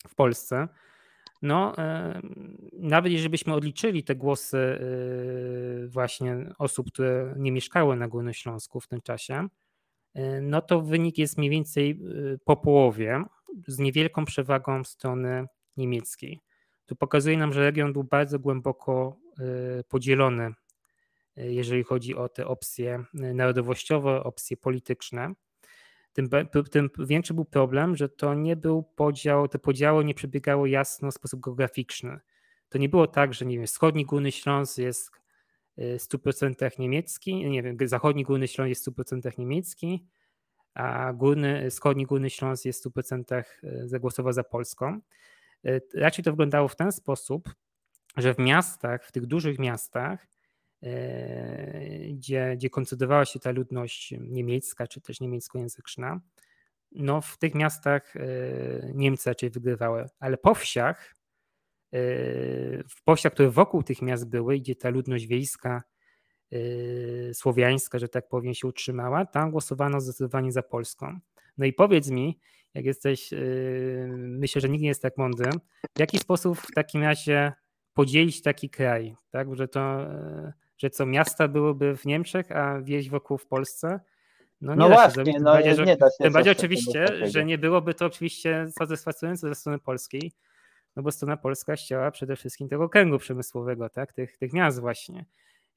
w Polsce. No, nawet jeżeli byśmy odliczyli te głosy y, właśnie osób, które nie mieszkały na Górnym Śląsku w tym czasie, y, no to wynik jest mniej więcej y, po połowie, z niewielką przewagą strony niemieckiej. To pokazuje nam, że region był bardzo głęboko podzielony, jeżeli chodzi o te opcje narodowościowe, opcje polityczne tym, tym większy był problem, że to nie był podział, te podziały nie przebiegały jasno w sposób geograficzny. To nie było tak, że nie wiem, wschodni Górny Śląsk jest y, w 100% niemiecki, nie wiem, zachodni Górny Śląsk jest w 100% niemiecki, a górny, wschodni Górny Śląsk jest w 100% y, zagłosował za Polską. Y, raczej to wyglądało w ten sposób, że w miastach, w tych dużych miastach gdzie, gdzie koncentrowała się ta ludność niemiecka, czy też niemieckojęzyczna, no w tych miastach e, Niemcy raczej wygrywały, ale po wsiach, e, w powsiach, które wokół tych miast były, gdzie ta ludność wiejska, słowiańska, że tak powiem, się utrzymała, tam głosowano zdecydowanie za Polską. No i powiedz mi, jak jesteś, myślę, że nikt nie jest tak mądry, w jaki sposób w takim razie podzielić taki kraj, tak, że to że co miasta byłyby w Niemczech, a wieś wokół w Polsce. No, no właśnie, no nie, nie da się. Tym bardziej oczywiście, że nie byłoby to oczywiście satysfakcjonujące ze strony polskiej, no bo strona polska chciała przede wszystkim tego kręgu przemysłowego, tak, tych, tych miast właśnie.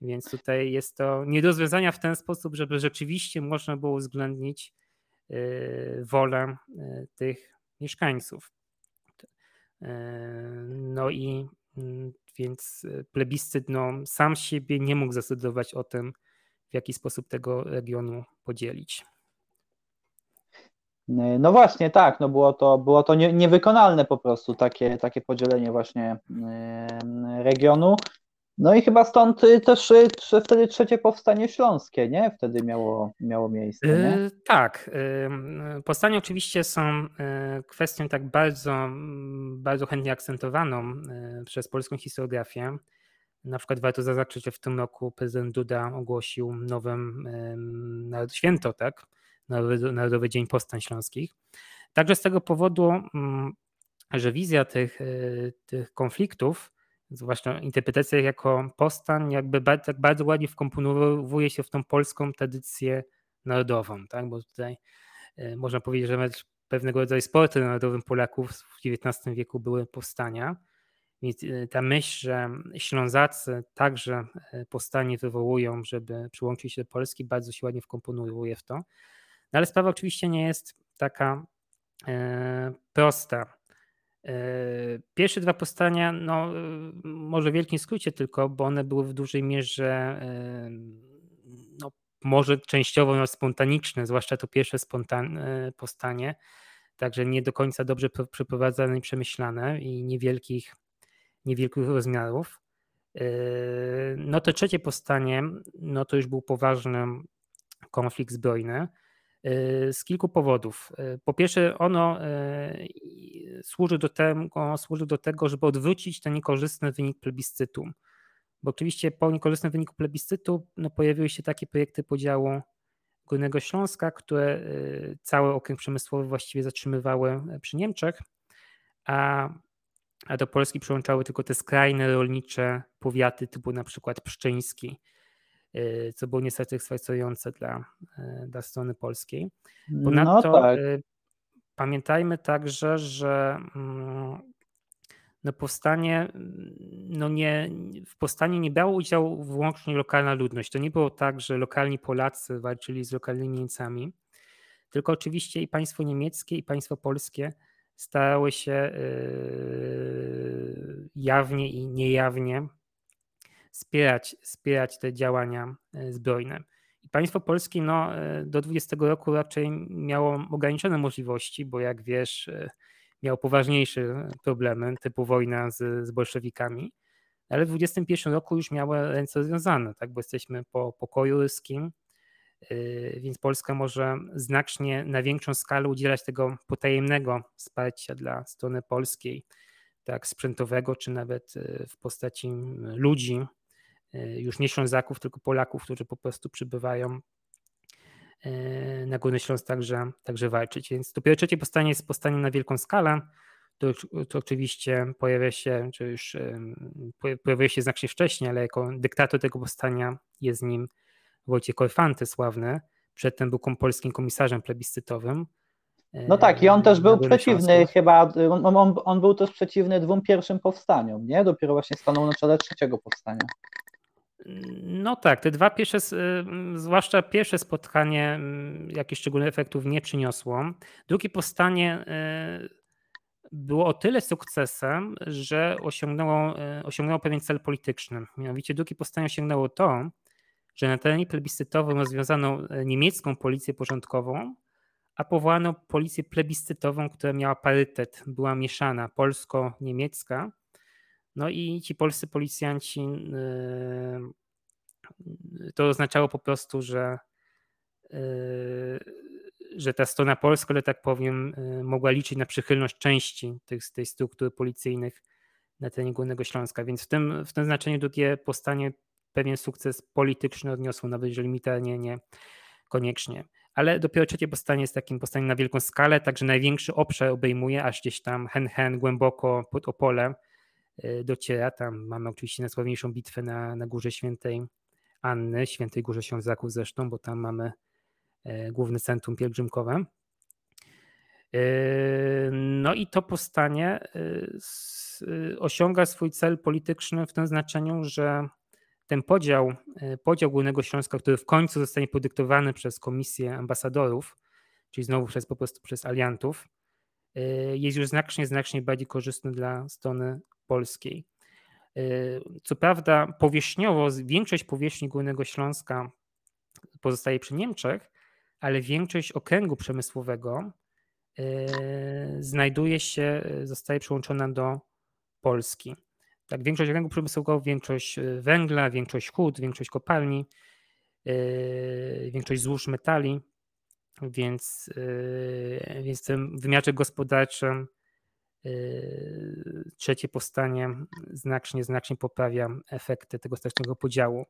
Więc tutaj jest to nie do rozwiązania w ten sposób, żeby rzeczywiście można było uwzględnić yy, wolę yy, tych mieszkańców. Yy, no i mm, więc e, plebiscyt no, sam siebie nie mógł zdecydować o tym, w jaki sposób tego regionu podzielić. No właśnie, tak, no było to, było to nie, niewykonalne po prostu takie, takie podzielenie właśnie e, regionu. No i chyba stąd y, też y, wtedy trzecie powstanie śląskie, nie? Wtedy miało, miało miejsce. Yy, tak. Yy, powstanie oczywiście są yy, kwestią tak bardzo, bardzo chętnie akcentowaną przez polską historiografię. Na przykład warto zaznaczyć, że w tym roku prezydent Duda ogłosił nowym święto, tak? Narodowy, Narodowy Dzień Powstań Śląskich. Także z tego powodu, mm, że wizja tych, tych konfliktów zwłaszcza interpretacja jako postań, jakby bardzo, tak bardzo ładnie wkomponowuje się w tą polską tradycję narodową, tak? bo tutaj e, można powiedzieć, że pewnego rodzaju sportem narodowym Polaków w XIX wieku były powstania. Więc e, ta myśl, że Ślązacy także e, powstanie wywołują, żeby przyłączyć się do Polski, bardzo się ładnie wkomponuje w to. No ale sprawa oczywiście nie jest taka prosta. E, pierwsze dwa powstania, no, może w wielkim skrócie tylko, bo one były w dużej mierze e, no, może częściowo no, spontaniczne, zwłaszcza to pierwsze spontan, e, powstanie, także nie do końca dobrze przeprowadzane i przemyślane i niewielkich, niewielkich rozmiarów. No to trzecie powstanie, no to już był poważny konflikt zbrojny. Z kilku powodów. Po pierwsze, ono służy do tego, służy do tego żeby odwrócić ten niekorzystny wynik plebiscytu. Bo oczywiście po niekorzystnym wyniku plebiscytu no, pojawiły się takie projekty podziału Górnego Śląska, które cały okręg przemysłowy właściwie zatrzymywały przy Niemczech, a, a do Polski przyłączały tylko te skrajne rolnicze powiaty typu na przykład Pszczyński, Y, co było niesatysfakcjonujące dla, y, dla strony polskiej. Ponadto no tak. Y, pamiętajmy także, że mm, no powstanie, no nie, w powstaniu nie brało udziału wyłącznie lokalna ludność. To nie było tak, że lokalni Polacy walczyli z lokalnymi Niemcami, tylko oczywiście i państwo niemieckie, i państwo polskie starały się jawnie i niejawnie wspierać, wspierać te działania e, zbrojne. I państwo polskie no, e, do 20 roku raczej miało ograniczone możliwości, bo jak wiesz, e, miało poważniejsze problemy, typu wojna z, z bolszewikami, ale w 21 roku już miało ręce rozwiązane, tak, bo jesteśmy po pokoju ryskim, więc Polska może znacznie na większą skalę udzielać tego potajemnego wsparcia dla strony polskiej, tak? Sprzętowego, czy nawet w postaci ludzi, już nie Ślązaków, tylko Polaków, którzy po prostu przybywają e, na Górny Śląsk także, także walczyć. Więc dopiero trzecie powstanie jest powstanie na wielką skalę. To, to oczywiście pojawia się, czy już pojawia się znacznie wcześniej, ale jako dyktator tego powstania jest nim Wojciech Korfanty sławny. Przedtem był polskim komisarzem plebiscytowym. No tak, i on też był przeciwny chyba, on, on, on, był też przeciwny dwóm pierwszym powstaniom, nie? Dopiero właśnie stanął na czele trzeciego powstania. No tak, te dwa pierwsze, zwłaszcza pierwsze spotkanie jakichś szczególnych efektów nie przyniosło. Drugie powstanie y, było o tyle sukcesem, że osiągnęło, y, osiągnęło pewien cel polityczny. Mianowicie drugie powstanie osiągnęło to, że na terenie plebiscytowym rozwiązano y, niemiecką policję porządkową, a powołano policję plebiscytową, która miała parytet, była mieszana polsko-niemiecka no i ci polscy policjanci, yy, to oznaczało po prostu, że, yy, że ta strona polska, że tak powiem, yy, mogła liczyć na przychylność części tych, tej struktury policyjnych na terenie Górnego Śląska. Więc w tym, w tym znaczeniu drugie powstanie pewien sukces polityczny odniosło, nawet jeżeli militarnie nie koniecznie. Ale dopiero trzecie powstanie jest takim powstaniem na wielką skalę, także największy obszar obejmuje, aż gdzieś tam hen hen głęboko pod Opole, dociera. Tam mamy oczywiście najsławniejszą bitwę na, na Górze Świętej Anny, Świętej Górze Ślązaków zresztą, bo tam mamy e, główne centrum pielgrzymkowe. E, no i to powstanie osiąga swój cel polityczny w tym znaczeniu, że ten podział, podział Górnego Śląska, który w końcu zostanie podyktowany przez komisję ambasadorów, czyli znowu przez po prostu przez aliantów, jest już znacznie, znacznie bardziej korzystny dla strony polskiej. Y, co prawda, powierzchniowo większość powierzchni Górnego Śląska pozostaje przy Niemczech, ale większość okręgu przemysłowego y, znajduje się, zostaje przyłączona do Polski. Tak, większość okręgu przemysłowego, większość y, węgla, większość hut, większość kopalni, większość złóż metali, więc, więc w tym wymiarze gospodarczym trzecie powstanie znacznie, znacznie poprawia efekty tego strasznego podziału.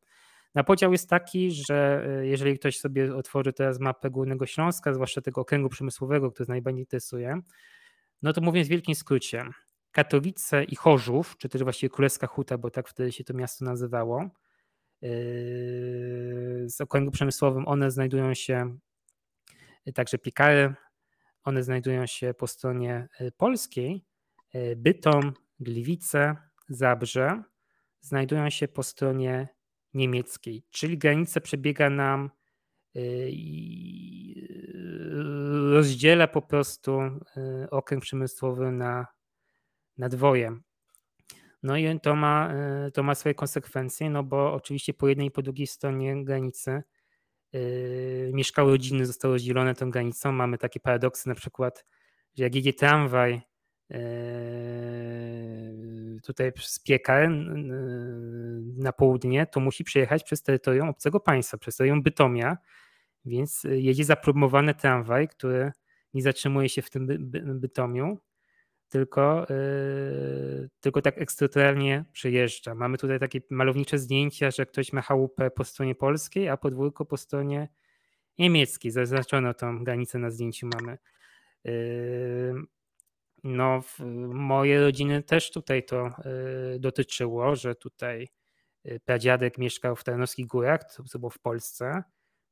Na podział jest taki, że yy, jeżeli ktoś sobie otworzy teraz mapę Górnego Śląska, zwłaszcza tego okręgu przemysłowego, który najbardziej interesuje, no to mówiąc w wielkim skrócie, Katowice i Chorzów, czy też właściwie Królewska Huta, bo tak wtedy się to miasto nazywało, yy, z okręgu przemysłowym one znajdują się także Piekary, one znajdują się po stronie e, polskiej. E, Bytom, Gliwice, Zabrze znajdują się po stronie niemieckiej, czyli granica przebiega nam i rozdziela po prostu okręg przemysłowy na, na dwoje. No i to ma, to ma swoje konsekwencje, no bo oczywiście po jednej i po drugiej stronie granicy mieszkały rodziny zostały rozdzielone tą granicą. Mamy takie paradoksy, na przykład, że jak jedzie tramwaj yy, tutaj z Piekar yy, na południe, to musi przejechać przez terytorium obcego państwa, przez terytorium Bytomia, Więc jedzie zapromowany tramwaj, który nie zatrzymuje się w tym by, Bytomiu, tylko, yy, tylko tak ekstraterritorialnie przejeżdża. Mamy tutaj takie malownicze zdjęcia, że ktoś ma chałupę po stronie polskiej, a podwórko po stronie niemieckiej. Zaznaczono tą granicę na zdjęciu mamy. Yy, no, moje rodziny też tutaj to yy, dotyczyło, że tutaj yy, pradziadek mieszkał w Tarnowskich Górach, co było w Polsce,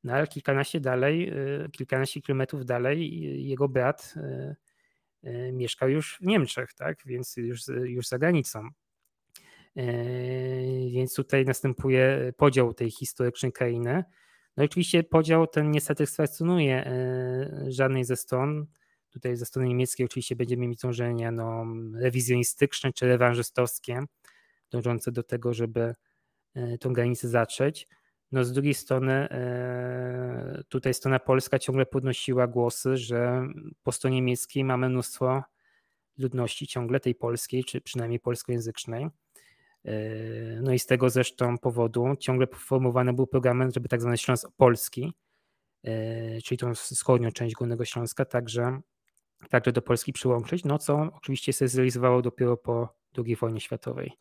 no ale kilkanaście dalej, kilkanaście kilometrów dalej jego brat mieszkał już w Niemczech, tak, więc już, już za granicą. Więc tutaj następuje podział tej historycznej krainy. No oczywiście podział ten nie satysfakcjonuje żadnej ze stron, Tutaj ze strony niemieckiej oczywiście będziemy mieć dążenia no, rewizjonistyczne czy rewanżystowskie, dążące do tego, żeby e, tą granicę zatrzeć. No z drugiej strony e, tutaj strona polska ciągle podnosiła głosy, że po stronie niemieckiej mamy mnóstwo ludności ciągle tej polskiej, czy przynajmniej polskojęzycznej. E, no i z tego zresztą powodu ciągle formułowany był program, żeby tak zwany Śląsk Polski, czyli tą wschodnią część Górnego Śląska, także także do Polski przyłączyć, no co oczywiście się zrealizowało dopiero po II wojnie światowej.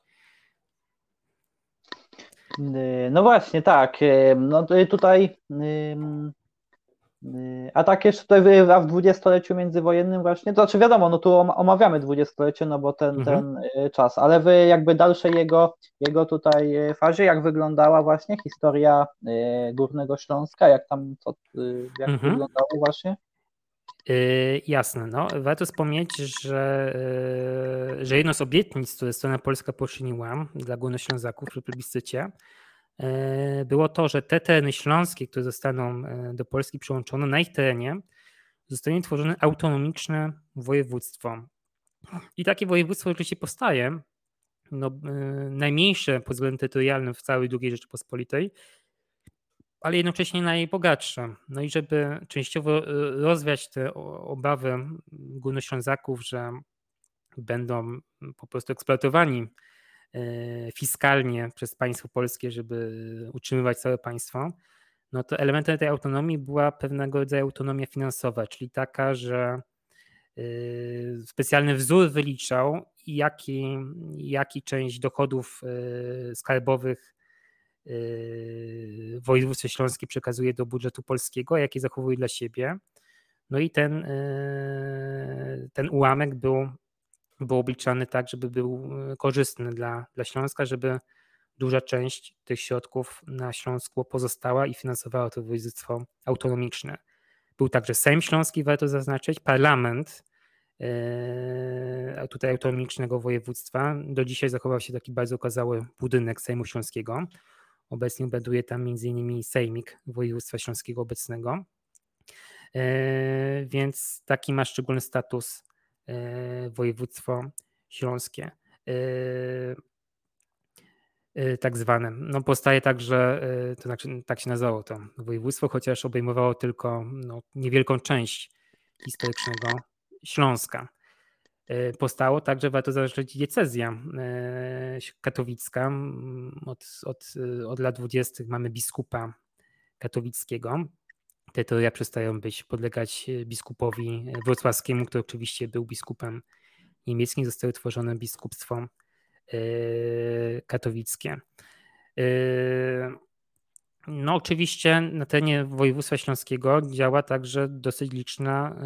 No właśnie, tak. No tutaj a tak jeszcze tutaj w dwudziestoleciu międzywojennym właśnie, to znaczy wiadomo, no tu omawiamy dwudziestolecie, no bo ten, mhm. ten y, czas, ale w jakby dalszej jego, jego tutaj y, fazie, jak wyglądała właśnie historia y, Górnego Śląska, jak tam, co, jak mhm. wyglądało właśnie? Yy, jasne, no. Warto wspomnieć, że, yy, że jedną z obietnic, które strona polska poczyniła dla Górnoślązaków w plebiscycie, yy, było to, że te tereny śląskie, które zostaną do Polski przyłączone, na ich terenie zostanie tworzone autonomiczne województwo. I takie województwo oczywiście powstaje, no, najmniejsze pod względem terytorialnym w całej II Rzeczypospolitej, ale jednocześnie najbogatsza. No i żeby częściowo e, rozwiać te obawy Górnoślązaków, że będą po prostu eksploatowani e, fiskalnie przez państwo polskie, żeby utrzymywać całe państwo, no to elementem tej autonomii była pewnego rodzaju autonomia finansowa, czyli taka, że e, specjalny wzór wyliczał, jaki, jaki część dochodów skarbowych Yy, województwo śląskie przekazuje do budżetu polskiego, a jakie zachowuje dla siebie. No i ten, yy, ten ułamek był, był obliczany tak, żeby był yy, korzystny dla, dla Śląska, żeby duża część tych środków na Śląsku pozostała i finansowała to województwo autonomiczne. Był także Sejm Śląski, warto zaznaczyć, parlament tutaj autonomicznego województwa. Do dzisiaj zachował się taki bardzo okazały budynek Sejmu Śląskiego. Obecnie obaduje tam m.in. Sejmik Województwa Śląskiego obecnego. E, więc taki ma szczególny status e, województwo śląskie. E, tak zwane. No powstaje także, to znaczy tak się nazywało to województwo, chociaż obejmowało tylko no, niewielką część historycznego Śląska. E, powstało, także warto zaznaczyć diecezja e, katowicka. Od, od, od lat 20. mamy biskupa katowickiego. Te teoria przestają być, podlegać biskupowi wrocławskiemu, który oczywiście był biskupem niemieckim. Zostało tworzone biskupstwo e, katowickie. No, oczywiście na terenie województwa śląskiego działa także dosyć liczna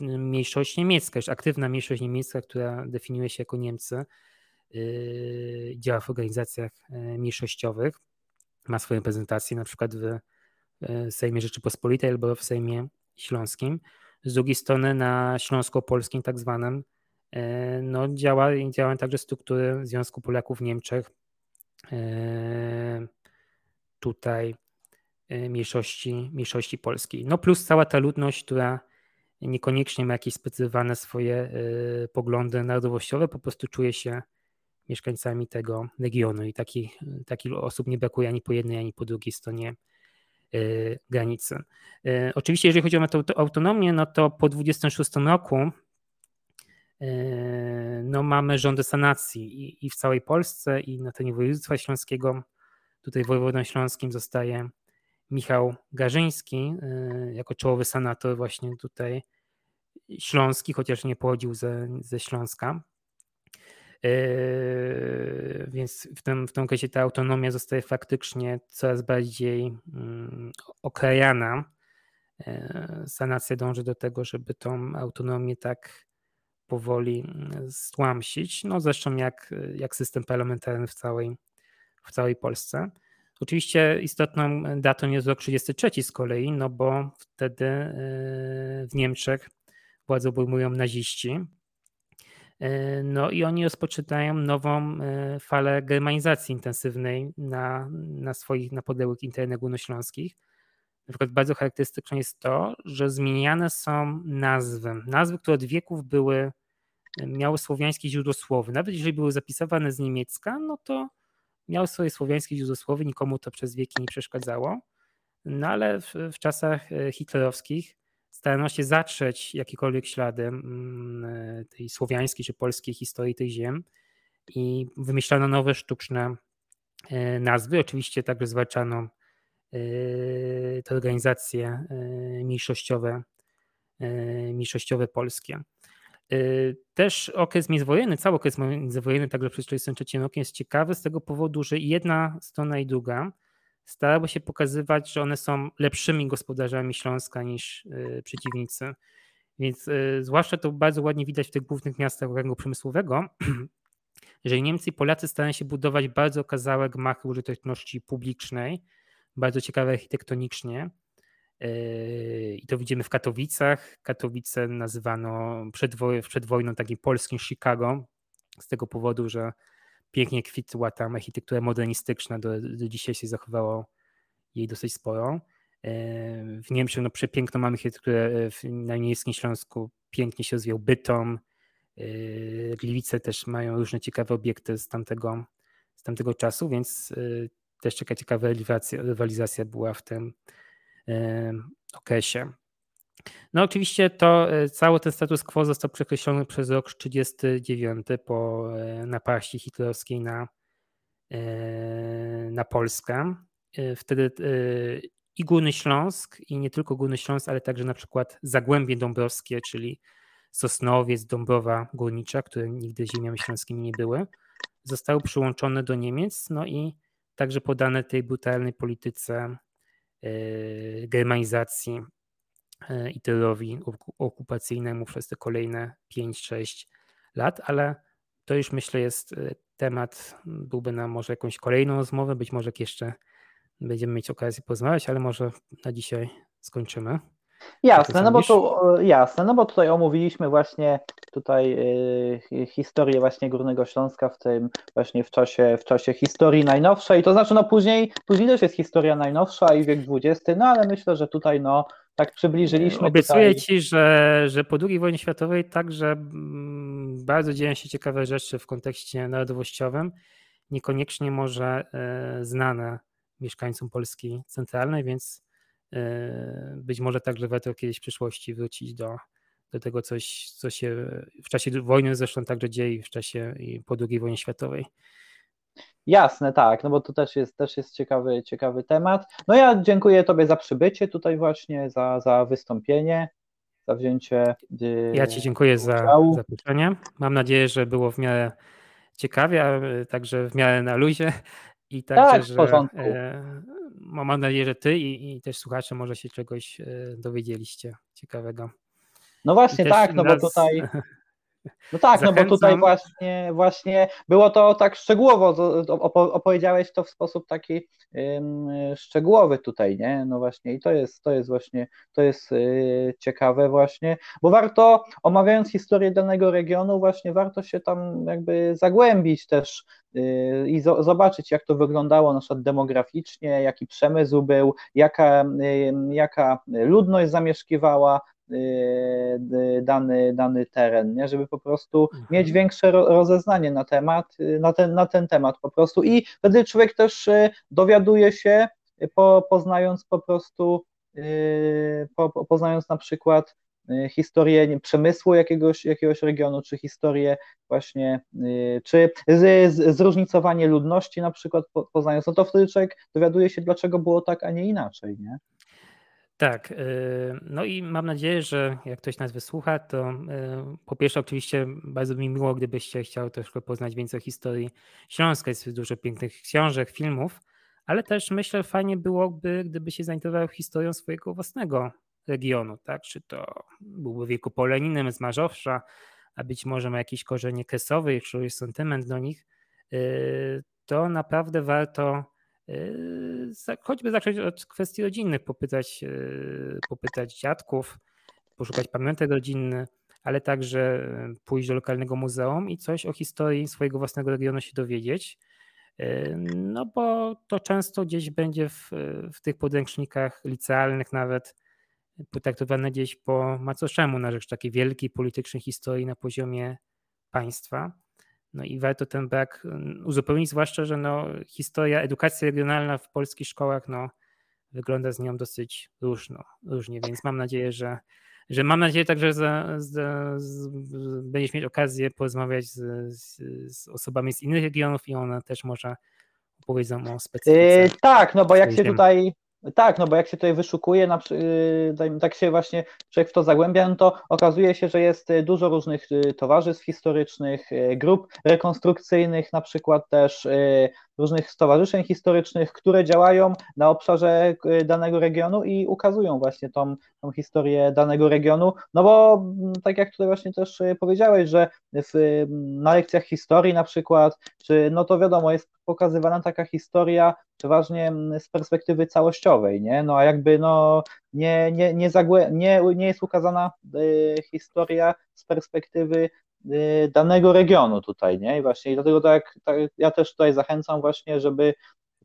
e, mniejszość niemiecka, już aktywna mniejszość niemiecka, która definiuje się jako Niemcy, e, działa w organizacjach e, mniejszościowych, ma swoje reprezentacje na przykład w Sejmie Rzeczypospolitej albo w Sejmie Śląskim. Z drugiej strony na Śląsko-Polskim tak zwanym no, działa, działają także struktury Związku Polaków w Niemczech, tutaj e, mniejszości, mniejszości polskiej. No plus cała ta ludność, która niekoniecznie ma jakieś specyfikowane swoje e, poglądy narodowościowe, po prostu czuje się mieszkańcami tego regionu i takich, takich osób nie brakuje ani po jednej, ani po drugiej stronie e, granicy. Oczywiście, jeżeli chodzi o autonomię, no to po 26 roku no mamy rządy sanacji i, i w całej Polsce, i na terenie województwa śląskiego Tutaj wojewodą śląskim zostaje Michał Garzyński jako czołowy senator właśnie tutaj śląski, chociaż nie pochodził ze, ze Śląska. Więc w tym, w tym okresie ta autonomia zostaje faktycznie coraz bardziej mm, okrajana. Sanacja dąży do tego, żeby tą autonomię tak powoli mm, stłamsić. No zresztą jak, jak system parlamentarny w całej, w całej Polsce. Oczywiście istotną datą jest rok 33 z kolei, no bo wtedy e, w Niemczech władzę obejmują naziści. E, no i oni rozpoczynają nową e, falę germanizacji intensywnej na, na swoich, na podległych interenach górnośląskich. Na przykład bardzo charakterystyczne jest to, że zmieniane są nazwy. Nazwy, które od wieków były, miały słowiańskie źródło słowy. Nawet jeżeli były zapisywane z niemiecka, no to miał swoje słowiańskie źródło nikomu to przez wieki nie przeszkadzało. No ale w, w czasach e, hitlerowskich starano się zatrzeć jakiekolwiek ślady mm, e, tej słowiańskiej czy polskiej historii tych ziem i wymyślano nowe sztuczne e, nazwy. Oczywiście także zwalczano te organizacje mniejszościowe, mniejszościowe polskie. Y, też okres międzywojenny, cały okres międzywojenny, także przez 1943 rokiem jest ciekawy z tego powodu, że jedna strona i druga starały się pokazywać, że one są lepszymi gospodarzami Śląska niż y, przeciwnicy. Więc y, zwłaszcza to bardzo ładnie widać w tych głównych miastach okręgu przemysłowego, że Niemcy i Polacy starają się budować bardzo okazałe gmachy użyteczności publicznej, bardzo ciekawe architektonicznie. Yy, I to widzimy w Katowicach. Katowice nazywano przed, woj przed wojną takim polskim Chicago, z tego powodu, że pięknie kwitła tam architektura modernistyczna, do, do dzisiaj się zachowało jej dosyć sporo. Yy, w Niemczech no, przepiękną mamy architekturę na Niemieckim Śląsku, pięknie się rozwijał Bytom. Yy, Gliwice też mają różne ciekawe obiekty z tamtego, z tamtego czasu, więc też taka ciekawa rywalizacja była w tym, okresie. No oczywiście to e, cały ten status quo został przekreślony przez rok 1939 po e, napaści hitlerowskiej na, e, na Polskę. Wtedy i Górny Śląsk, i nie tylko Górny Śląsk, ale także na przykład Zagłębie Dąbrowskie, czyli Sosnowiec, Dąbrowa Górnicza, które nigdy ziemiami śląskimi nie były, zostały przyłączone do Niemiec, no i także podane tej brutalnej polityce germanizacji e, i terrorowi okupacyjnemu przez te kolejne 5-6 lat, ale to już myślę jest e, temat, byłby na może jakąś kolejną rozmowę, być może jeszcze będziemy mieć okazję porozmawiać, ale może na dzisiaj skończymy. Jasne, no bo tu, jasne, no bo tutaj omówiliśmy właśnie tutaj y, historię właśnie Górnego Śląska w tym właśnie w czasie, w czasie historii najnowszej, to znaczy no później, później też jest historia najnowsza i wiek XX, no ale myślę, że tutaj no tak przybliżyliśmy. Obiecuję tutaj... Ci, że, że po II wojnie światowej także mm, bardzo dzieją się ciekawe rzeczy w kontekście narodowościowym, niekoniecznie może e, znane mieszkańcom Polski centralnej, więc e, być może także warto kiedyś w przyszłości wrócić do, do tego coś, co się w czasie wojny zresztą także dzieje w czasie po II wojnie światowej. Jasne, tak, no bo to też jest, też jest ciekawy, ciekawy temat. No ja dziękuję Tobie za przybycie tutaj właśnie, za, za wystąpienie, za wzięcie y, Ja Ci dziękuję za zaproszenie. Mam nadzieję, że było w miarę ciekawie, a także w miarę na luzie i także, tak, w porządku. że e, mam nadzieję, że Ty i, i też słuchacze może się czegoś e, dowiedzieliście ciekawego. No właśnie tak, no bo tutaj. No tak, Zachęcam. no bo tutaj właśnie, właśnie było to tak szczegółowo, opowiedziałeś to w sposób taki szczegółowy tutaj, nie? No właśnie i to jest, to jest właśnie, to jest y, ciekawe właśnie, bo warto, omawiając historię danego regionu, właśnie warto się tam jakby zagłębić też y, i zobaczyć, jak to wyglądało na przykład demograficznie, jaki przemysł był, jaka, jaka ludność zamieszkiwała, dany, dany teren, nie? żeby po prostu mhm. mieć większe rozeznanie na temat, y, na ten, na ten temat po prostu i wtedy człowiek też y, dowiaduje się, po, poznając po prostu, po, poznając na przykład historię przemysłu jakiegoś, jakiegoś regionu, czy historię właśnie, czy z, z, zróżnicowanie ludności na przykład poznając, no to wtedy człowiek dowiaduje się, dlaczego było tak, a nie inaczej, nie? Tak, y, no i mam nadzieję, że jak ktoś nas wysłucha, to y, po pierwsze oczywiście bardzo mi miło, gdybyście chciał troszkę poznać więcej o historii Śląska, jest dużo pięknych książek, filmów, ale też myślę fajnie byłoby, gdyby się zainteresował historią swojego własnego regionu, tak, czy to byłby wielkopoleninem z Mazowsza, a być może ma jakieś korzenie kresowe, czy jest sentyment do nich, y, to naprawdę warto choćby zacząć od kwestii rodzinnych, popytać, yy, popytać dziadków, poszukać pamiątek rodzinny, ale także yy, pójść do lokalnego muzeum i coś o historii swojego własnego regionu się dowiedzieć. No bo to często gdzieś będzie w, w tych podręcznikach licealnych nawet potraktowane gdzieś po macoszemu na rzecz takiej wielkiej politycznej historii na poziomie państwa. No i warto ten brak mm, uzupełnić, zwłaszcza, że no, historia, edukacja regionalna w polskich szkołach no, wygląda z nią dosyć różno, różnie, więc mam nadzieję, że, że mam nadzieję także, że będziesz mieć okazję porozmawiać z, z, z, osobami z innych regionów i one też może opowiedzą o specyfice. Yy, tak, no bo jak się tutaj tak, no bo jak się tutaj wyszukuje, na, yy, tak się właśnie człowiek w to zagłębia, no to okazuje się, że jest y, dużo różnych y, towarzystw historycznych, y, grup rekonstrukcyjnych, na przykład też różnych stowarzyszeń historycznych, które działają na obszarze danego regionu i ukazują właśnie tą, tą historię danego regionu, no bo mm, tak jak tutaj właśnie też powiedziałeś, że w, na lekcjach historii na przykład, czy no to wiadomo, jest pokazywana taka historia przeważnie mm, z perspektywy całościowej, nie? No a jakby no nie, nie, nie, zagłę- nie, nie jest ukazana y, historia z perspektywy y, danego regionu tutaj, nie? I właśnie i dlatego tak, tak, ja też tutaj zachęcam właśnie, żeby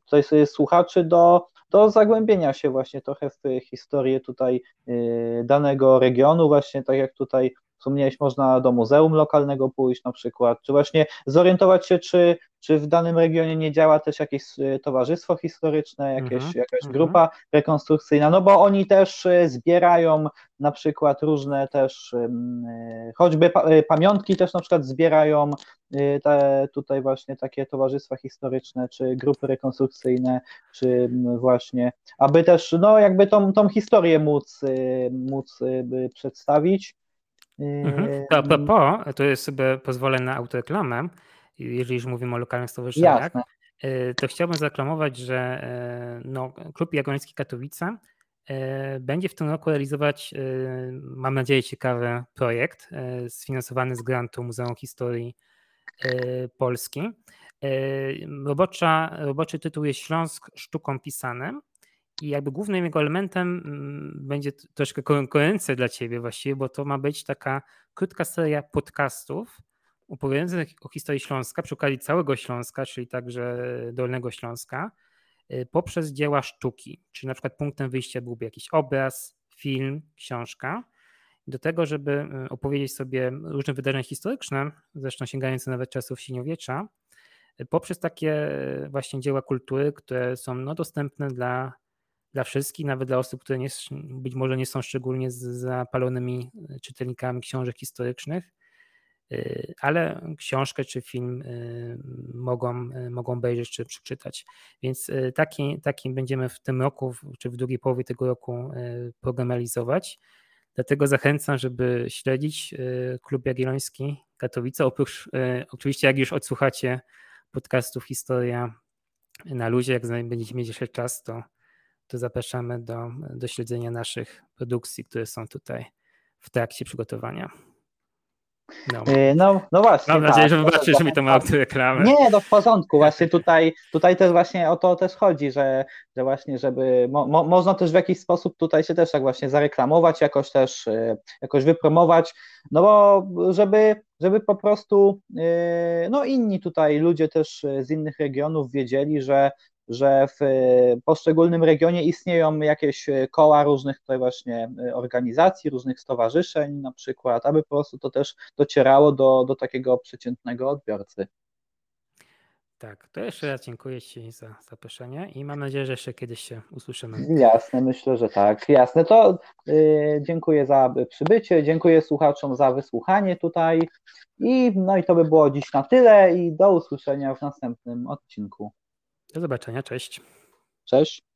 tutaj sobie słuchaczy do, do zagłębienia się właśnie trochę w historię tutaj y, danego regionu, właśnie tak jak tutaj wspomniałeś, można do muzeum lokalnego pójść na przykład, czy właśnie zorientować się, czy, czy w danym regionie nie działa też jakieś y, towarzystwo historyczne, jakieś, -hmm. jakaś mhm. grupa rekonstrukcyjna, no bo oni też y, zbierają na przykład różne też, y, choćby pamiątki też na przykład zbierają te, tutaj właśnie takie towarzystwa historyczne, czy grupy rekonstrukcyjne, czy właśnie, aby też no jakby tą, tą historię móc, móc przedstawić, Mhm. To a propos, to jest sobie pozwolę na autoreklamę, jeżeli już mówimy o lokalnych stowarzyszeniach, Jasne. Y, to chciałbym zareklamować, że y, no, Klub Jagoński Katowice y, będzie w tym roku realizować, mam nadzieję, ciekawy projekt sfinansowany z grantu Muzeum Historii Polski. Robocza, roboczy tytuł jest Śląsk sztuką pisanym i jakby głównym jego elementem mm, będzie troszkę konkurencja dla ciebie właściwie, bo to ma być taka krótka seria podcastów opowiadających o historii Śląska, przy okazji całego Śląska, czyli także Dolnego Śląska, y, poprzez dzieła sztuki. Czyli na przykład punktem wyjścia byłby jakiś obraz, film, książka. Do tego, żeby y, opowiedzieć sobie różne wydarzenia historyczne, zresztą sięgające nawet czasów średniowiecza, y, poprzez takie właśnie dzieła kultury, które są no, dostępne dla dla wszystkich, nawet dla osób, które nie, być może nie są szczególnie zapalonymi e, czytelnikami książek historycznych, e, ale książkę czy film e, mogą, mogą obejrzeć czy przeczytać. Więc taki, taki będziemy w tym roku, czy w drugiej połowie tego roku program realizować. Dlatego zachęcam, żeby śledzić Klub Jagielloński Katowice. Oprócz, oczywiście, jak już odsłuchacie podcastów Historia na luzie, jak będziecie mieć jeszcze czas, to to zapraszamy do, do śledzenia naszych produkcji, które są tutaj w trakcie przygotowania. No. E, no, no właśnie. Mam nadzieję, tak, że wybaczysz mi tą autoreklamę. Nie, no w porządku. Właśnie tutaj, tutaj też właśnie o to też chodzi, że, że właśnie, żeby mo, mo, można też w jakiś sposób tutaj się też tak właśnie zareklamować, jakoś też e, jakoś wypromować, no bo żeby, żeby po prostu e, no inni tutaj ludzie też z innych regionów wiedzieli, że że w e, poszczególnym regionie istnieją jakieś e, koła różnych tutaj właśnie e, organizacji, różnych stowarzyszeń na przykład, aby po prostu to też docierało do, do takiego przeciętnego odbiorcy. Tak, to jeszcze raz dziękuję Ci za zaproszenie i mam nadzieję, że jeszcze kiedyś się usłyszymy. Jasne, myślę, że tak. Jasne, to y, dziękuję za przybycie, dziękuję słuchaczom za wysłuchanie tutaj i no i to by było dziś na tyle i do usłyszenia w następnym odcinku. Do zobaczenia, cześć. Cześć.